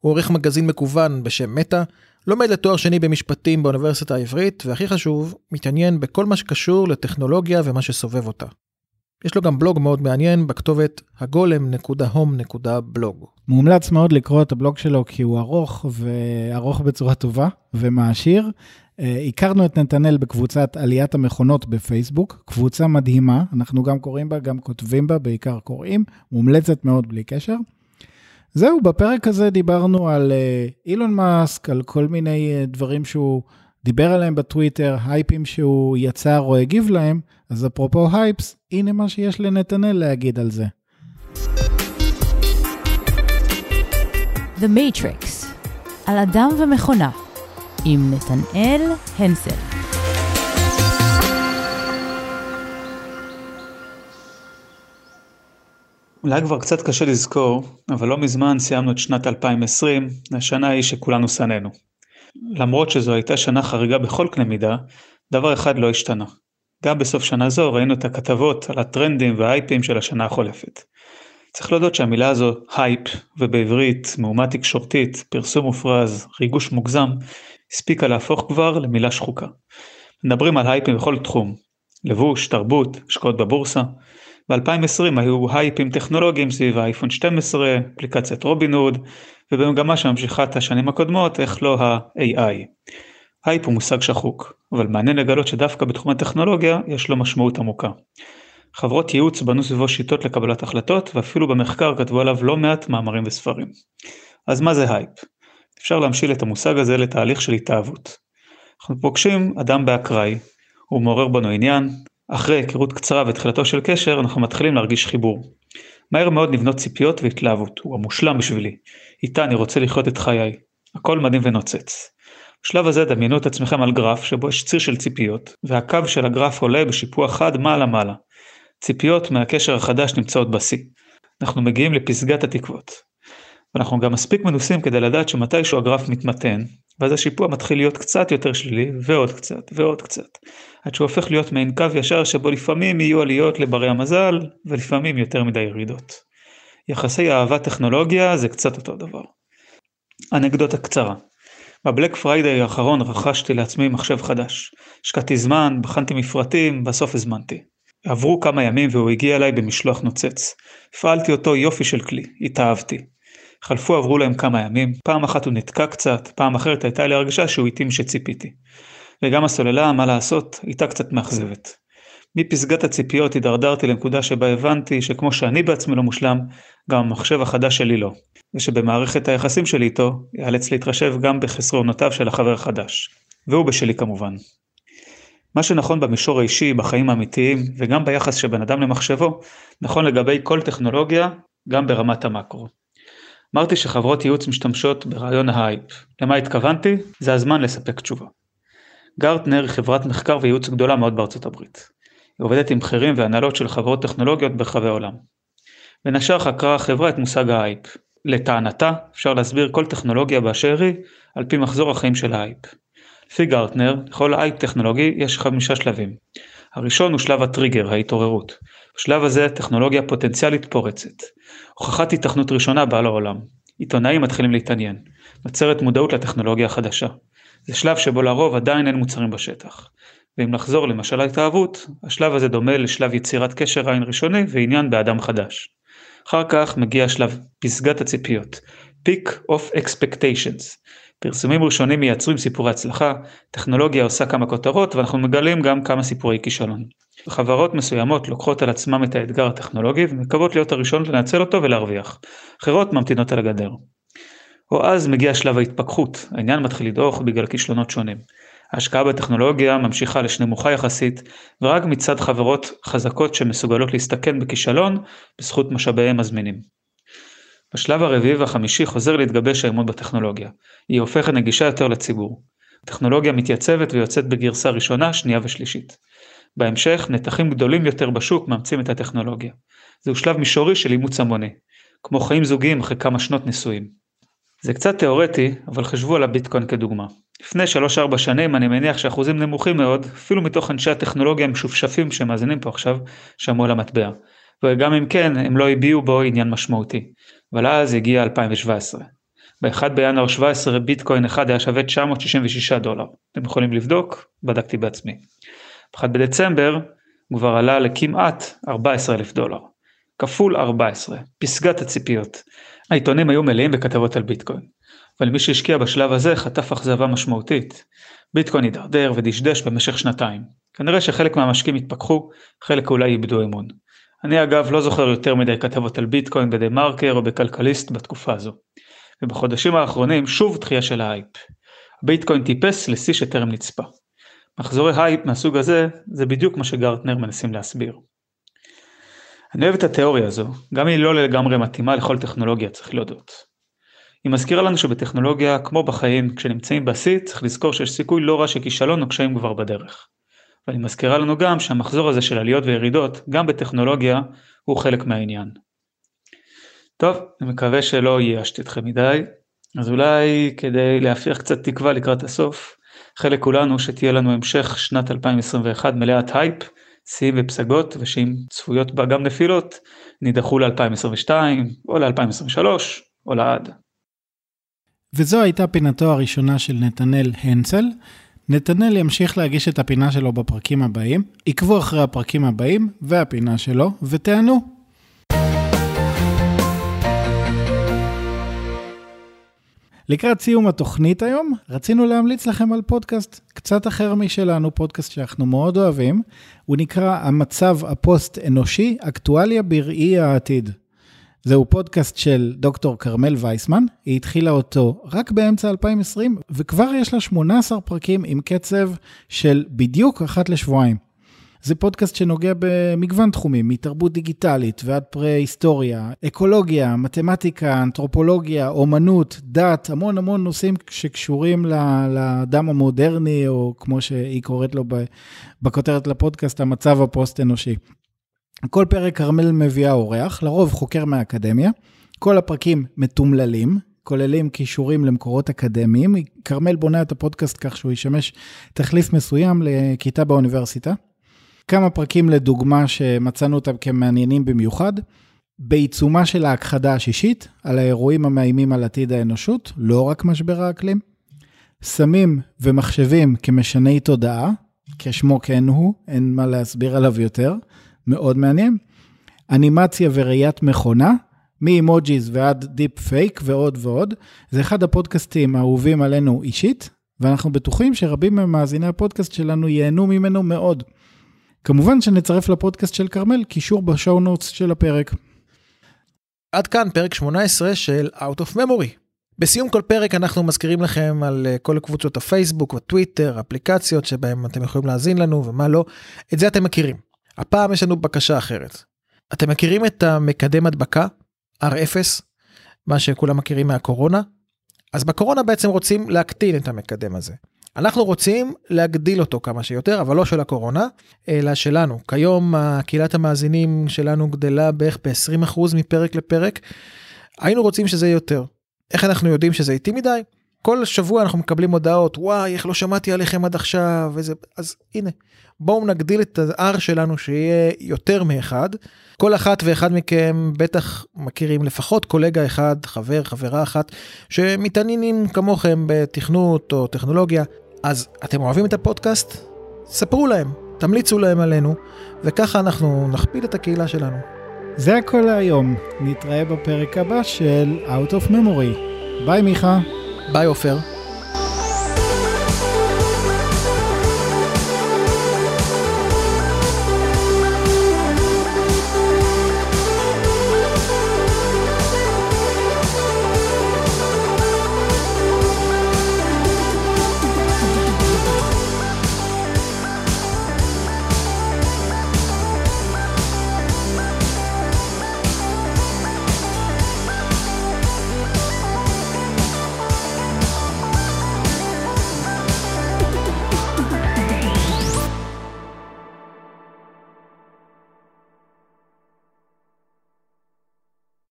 הוא עורך מגזין מקוון בשם מטא, לומד לתואר שני במשפטים באוניברסיטה העברית, והכי חשוב, מתעניין בכל מה שקשור לטכנולוגיה ומה שסובב אותה. יש לו גם בלוג מאוד מעניין בכתובת הגולם.הום.בלוג. מומלץ מאוד לקרוא את הבלוג שלו כי הוא ארוך וארוך בצורה טובה ומעשיר. אה, הכרנו את נתנאל בקבוצת עליית המכונות בפייסבוק, קבוצה מדהימה, אנחנו גם קוראים בה, גם כותבים בה, בעיקר קוראים, מומלצת מאוד בלי קשר. זהו, בפרק הזה דיברנו על אה, אילון מאסק, על כל מיני אה, דברים שהוא דיבר עליהם בטוויטר, הייפים שהוא יצר או הגיב להם, אז אפרופו הייפס, הנה מה שיש לנתנאל להגיד על זה. The Matrix, על אדם ומכונה, עם נתנאל הנסל. אולי כבר קצת קשה לזכור, אבל לא מזמן סיימנו את שנת 2020, השנה ההיא שכולנו שנאנו. למרות שזו הייתה שנה חריגה בכל קנה מידה, דבר אחד לא השתנה. גם בסוף שנה זו ראינו את הכתבות על הטרנדים וההייפים של השנה החולפת. צריך להודות שהמילה הזו הייפ, ובעברית מהומה תקשורתית, פרסום מופרז, ריגוש מוגזם, הספיקה להפוך כבר למילה שחוקה. מדברים על הייפים בכל תחום, לבוש, תרבות, השקעות בבורסה. ב-2020 היו הייפים טכנולוגיים סביב האייפון 12, אפליקציית רובין הוד, ובמגמה שממשיכה את השנים הקודמות, איך לא ה-AI. הייפ הוא מושג שחוק, אבל מעניין לגלות שדווקא בתחום הטכנולוגיה יש לו משמעות עמוקה. חברות ייעוץ בנו סביבו שיטות לקבלת החלטות, ואפילו במחקר כתבו עליו לא מעט מאמרים וספרים. אז מה זה הייפ? אפשר להמשיל את המושג הזה לתהליך של התאהבות. אנחנו פוגשים אדם באקראי, הוא מעורר בנו עניין, אחרי היכרות קצרה ותחילתו של קשר אנחנו מתחילים להרגיש חיבור. מהר מאוד נבנות ציפיות והתלהבות, הוא המושלם בשבילי. איתה אני רוצה לחיות את חיי. הכל מדהים ונוצץ. בשלב הזה דמיינו את עצמכם על גרף שבו יש ציר של ציפיות, והקו של הגרף עולה בשיפוע חד מעלה מעלה. ציפיות מהקשר החדש נמצאות בשיא. אנחנו מגיעים לפסגת התקוות. ואנחנו גם מספיק מנוסים כדי לדעת שמתישהו הגרף מתמתן, ואז השיפוע מתחיל להיות קצת יותר שלילי, ועוד קצת, ועוד קצת, עד שהוא הופך להיות מעין קו ישר שבו לפעמים יהיו עליות לברי המזל, ולפעמים יותר מדי ירידות. יחסי אהבה טכנולוגיה זה קצת אותו דבר. אנקדוטה קצרה. בבלק פריידיי האחרון רכשתי לעצמי מחשב חדש. השקעתי זמן, בחנתי מפרטים, בסוף הזמנתי. עברו כמה ימים והוא הגיע אליי במשלוח נוצץ. הפעלתי אותו יופי של כלי, התאהבתי. חלפו עברו להם כמה ימים, פעם אחת הוא נתקע קצת, פעם אחרת הייתה לי הרגשה שהוא התאים שציפיתי. וגם הסוללה, מה לעשות, הייתה קצת מאכזבת. מפסגת הציפיות הידרדרתי לנקודה שבה הבנתי שכמו שאני בעצמי לא מושלם, גם המחשב החדש שלי לא. ושבמערכת היחסים שלי איתו, ייאלץ להתחשב גם בחסרונותיו של החבר החדש. והוא בשלי כמובן. מה שנכון במישור האישי, בחיים האמיתיים, וגם ביחס של בן אדם למחשבו, נכון לגבי כל טכנולוגיה, גם ברמת המקרו. אמרתי שחברות ייעוץ משתמשות ברעיון ההייפ. למה התכוונתי? זה הזמן לספק תשובה. גרטנר היא חברת מחקר וייעוץ גדולה מאוד בארצות הברית. היא עובדת עם בכירים והנהלות של חברות טכנולוגיות ברחבי העולם. בין השאר חקרה החברה את מושג ההייפ. לטענתה, אפשר להסביר כל טכנולוגיה באשר היא, על פי מחזור החיים של ההייפ. לפי גרטנר, לכל הייפ טכנולוגי יש חמישה שלבים. הראשון הוא שלב הטריגר, ההתעוררות. בשלב הזה טכנולוגיה פוטנציאלית פורצת. הוכחת התכנות ראשונה באה לעולם. עיתונאים מתחילים להתעניין. נוצרת מודעות לטכנולוגיה החדשה. זה שלב שבו לרוב עדיין אין מוצרים בשטח. ואם נחזור למשל להתאהבות, השלב הזה דומה לשלב יצירת קשר עין ראשוני ועניין באדם חדש. אחר כך מגיע שלב פסגת הציפיות, peak of expectations. פרסומים ראשונים מייצרים סיפורי הצלחה, טכנולוגיה עושה כמה כותרות ואנחנו מגלים גם כמה סיפורי כישלון. חברות מסוימות לוקחות על עצמם את האתגר הטכנולוגי ומקוות להיות הראשונות לנצל אותו ולהרוויח. אחרות ממתינות על הגדר. או אז מגיע שלב ההתפכחות, העניין מתחיל לדעוך בגלל כישלונות שונים. ההשקעה בטכנולוגיה ממשיכה לשנמוכה יחסית, ורק מצד חברות חזקות שמסוגלות להסתכן בכישלון בזכות משאביהם הזמינים. בשלב הרביעי והחמישי חוזר להתגבש האמון בטכנולוגיה. היא הופכת נגישה יותר לציבור. הטכנולוגיה מתייצבת ויוצאת בגרסה ראשונה, שנייה ושלישית. בהמשך, נתחים גדולים יותר בשוק מאמצים את הטכנולוגיה. זהו שלב מישורי של אימוץ המוני, כמו חיים זוגיים אחרי כמה שנות נישואים. זה קצת תאורטי, אבל חשבו על הביטקוין כדוגמה. לפני 3-4 שנים אני מניח שאחוזים נמוכים מאוד, אפילו מתוך אנשי הטכנולוגיה המשופשפים שמאזינים פה עכשיו, שמעו על המטבע. וגם אם כן, הם לא הביעו בו עניין משמעותי. אבל אז הגיע 2017. ב-1 בינואר 17 ביטקוין אחד היה שווה 966 דולר. אתם יכולים לבדוק, בדקתי בעצמי. ב-1 בדצמבר הוא כבר עלה לכמעט 14 אלף דולר. כפול 14, פסגת הציפיות. העיתונים היו מלאים בכתבות על ביטקוין. אבל מי שהשקיע בשלב הזה חטף אכזבה משמעותית. ביטקוין הידרדר ודשדש במשך שנתיים. כנראה שחלק מהמשקיעים התפכחו, חלק אולי איבדו אמון. אני אגב לא זוכר יותר מדי כתבות על ביטקוין בדה מרקר או בכלכליסט בתקופה הזו. ובחודשים האחרונים שוב תחייה של ההייפ. ביטקוין טיפס לשיא שטרם נצפה. מחזורי הייפ מהסוג הזה זה בדיוק מה שגרטנר מנסים להסביר. אני אוהב את התיאוריה הזו, גם היא לא לגמרי מתאימה לכל טכנולוגיה צריך להודות. היא מזכירה לנו שבטכנולוגיה, כמו בחיים, כשנמצאים בשיא צריך לזכור שיש סיכוי לא רע שכישלון או קשיים כבר בדרך. והיא מזכירה לנו גם שהמחזור הזה של עליות וירידות, גם בטכנולוגיה, הוא חלק מהעניין. טוב, אני מקווה שלא ייאשתי אתכם מדי, אז אולי כדי להפיח קצת תקווה לקראת הסוף, נאחל לכולנו שתהיה לנו המשך שנת 2021 מלאת הייפ, שיאים ופסגות, ושאם צפויות בה גם נפילות, יידחו ל-2022, או ל-2023, או לעד. וזו הייתה פינתו הראשונה של נתנאל הנצל. נתנאל ימשיך להגיש את הפינה שלו בפרקים הבאים, עקבו אחרי הפרקים הבאים והפינה שלו, ותענו. לקראת סיום התוכנית היום, רצינו להמליץ לכם על פודקאסט קצת אחר משלנו, פודקאסט שאנחנו מאוד אוהבים. הוא נקרא המצב הפוסט-אנושי, אקטואליה בראי העתיד. זהו פודקאסט של דוקטור כרמל וייסמן, היא התחילה אותו רק באמצע 2020, וכבר יש לה 18 פרקים עם קצב של בדיוק אחת לשבועיים. זה פודקאסט שנוגע במגוון תחומים, מתרבות דיגיטלית ועד פרה-היסטוריה, אקולוגיה, מתמטיקה, אנתרופולוגיה, אומנות, דת, המון המון נושאים שקשורים לאדם המודרני, או כמו שהיא קוראת לו בכותרת לפודקאסט, המצב הפוסט-אנושי. כל פרק כרמל מביאה אורח, לרוב חוקר מהאקדמיה. כל הפרקים מתומללים, כוללים קישורים למקורות אקדמיים. כרמל בונה את הפודקאסט כך שהוא ישמש תחליף מסוים לכיתה באוניברסיטה. כמה פרקים לדוגמה שמצאנו אותם כמעניינים במיוחד. בעיצומה של ההכחדה השישית, על האירועים המאיימים על עתיד האנושות, לא רק משבר האקלים. סמים ומחשבים כמשני תודעה, כשמו כן הוא, אין מה להסביר עליו יותר. מאוד מעניין. אנימציה וראיית מכונה, מאימוג'יז ועד דיפ פייק ועוד ועוד. זה אחד הפודקאסטים האהובים עלינו אישית, ואנחנו בטוחים שרבים ממאזיני הפודקאסט שלנו ייהנו ממנו מאוד. כמובן שנצרף לפודקאסט של כרמל קישור ב show notes של הפרק. עד כאן פרק 18 של Out of Memory. בסיום כל פרק אנחנו מזכירים לכם על אה, כל קבוצות הפייסבוק וטוויטר, אפליקציות שבהם אתם יכולים להאזין לנו ומה לא, את זה אתם מכירים. הפעם יש לנו בקשה אחרת. אתם מכירים את המקדם הדבקה, R0, מה שכולם מכירים מהקורונה? אז בקורונה בעצם רוצים להקטין את המקדם הזה. אנחנו רוצים להגדיל אותו כמה שיותר, אבל לא של הקורונה, אלא שלנו. כיום קהילת המאזינים שלנו גדלה בערך ב-20% מפרק לפרק. היינו רוצים שזה יהיה יותר. איך אנחנו יודעים שזה איטי מדי? כל שבוע אנחנו מקבלים הודעות, וואי, איך לא שמעתי עליכם עד עכשיו, וזה, אז הנה, בואו נגדיל את ה-R שלנו שיהיה יותר מאחד. כל אחת ואחד מכם בטח מכירים לפחות קולגה אחד, חבר, חברה אחת, שמתעניינים כמוכם בתכנות או טכנולוגיה. אז אתם אוהבים את הפודקאסט? ספרו להם, תמליצו להם עלינו, וככה אנחנו נכפיל את הקהילה שלנו. זה הכל להיום, נתראה בפרק הבא של Out of Memory. ביי מיכה. ביי עופר.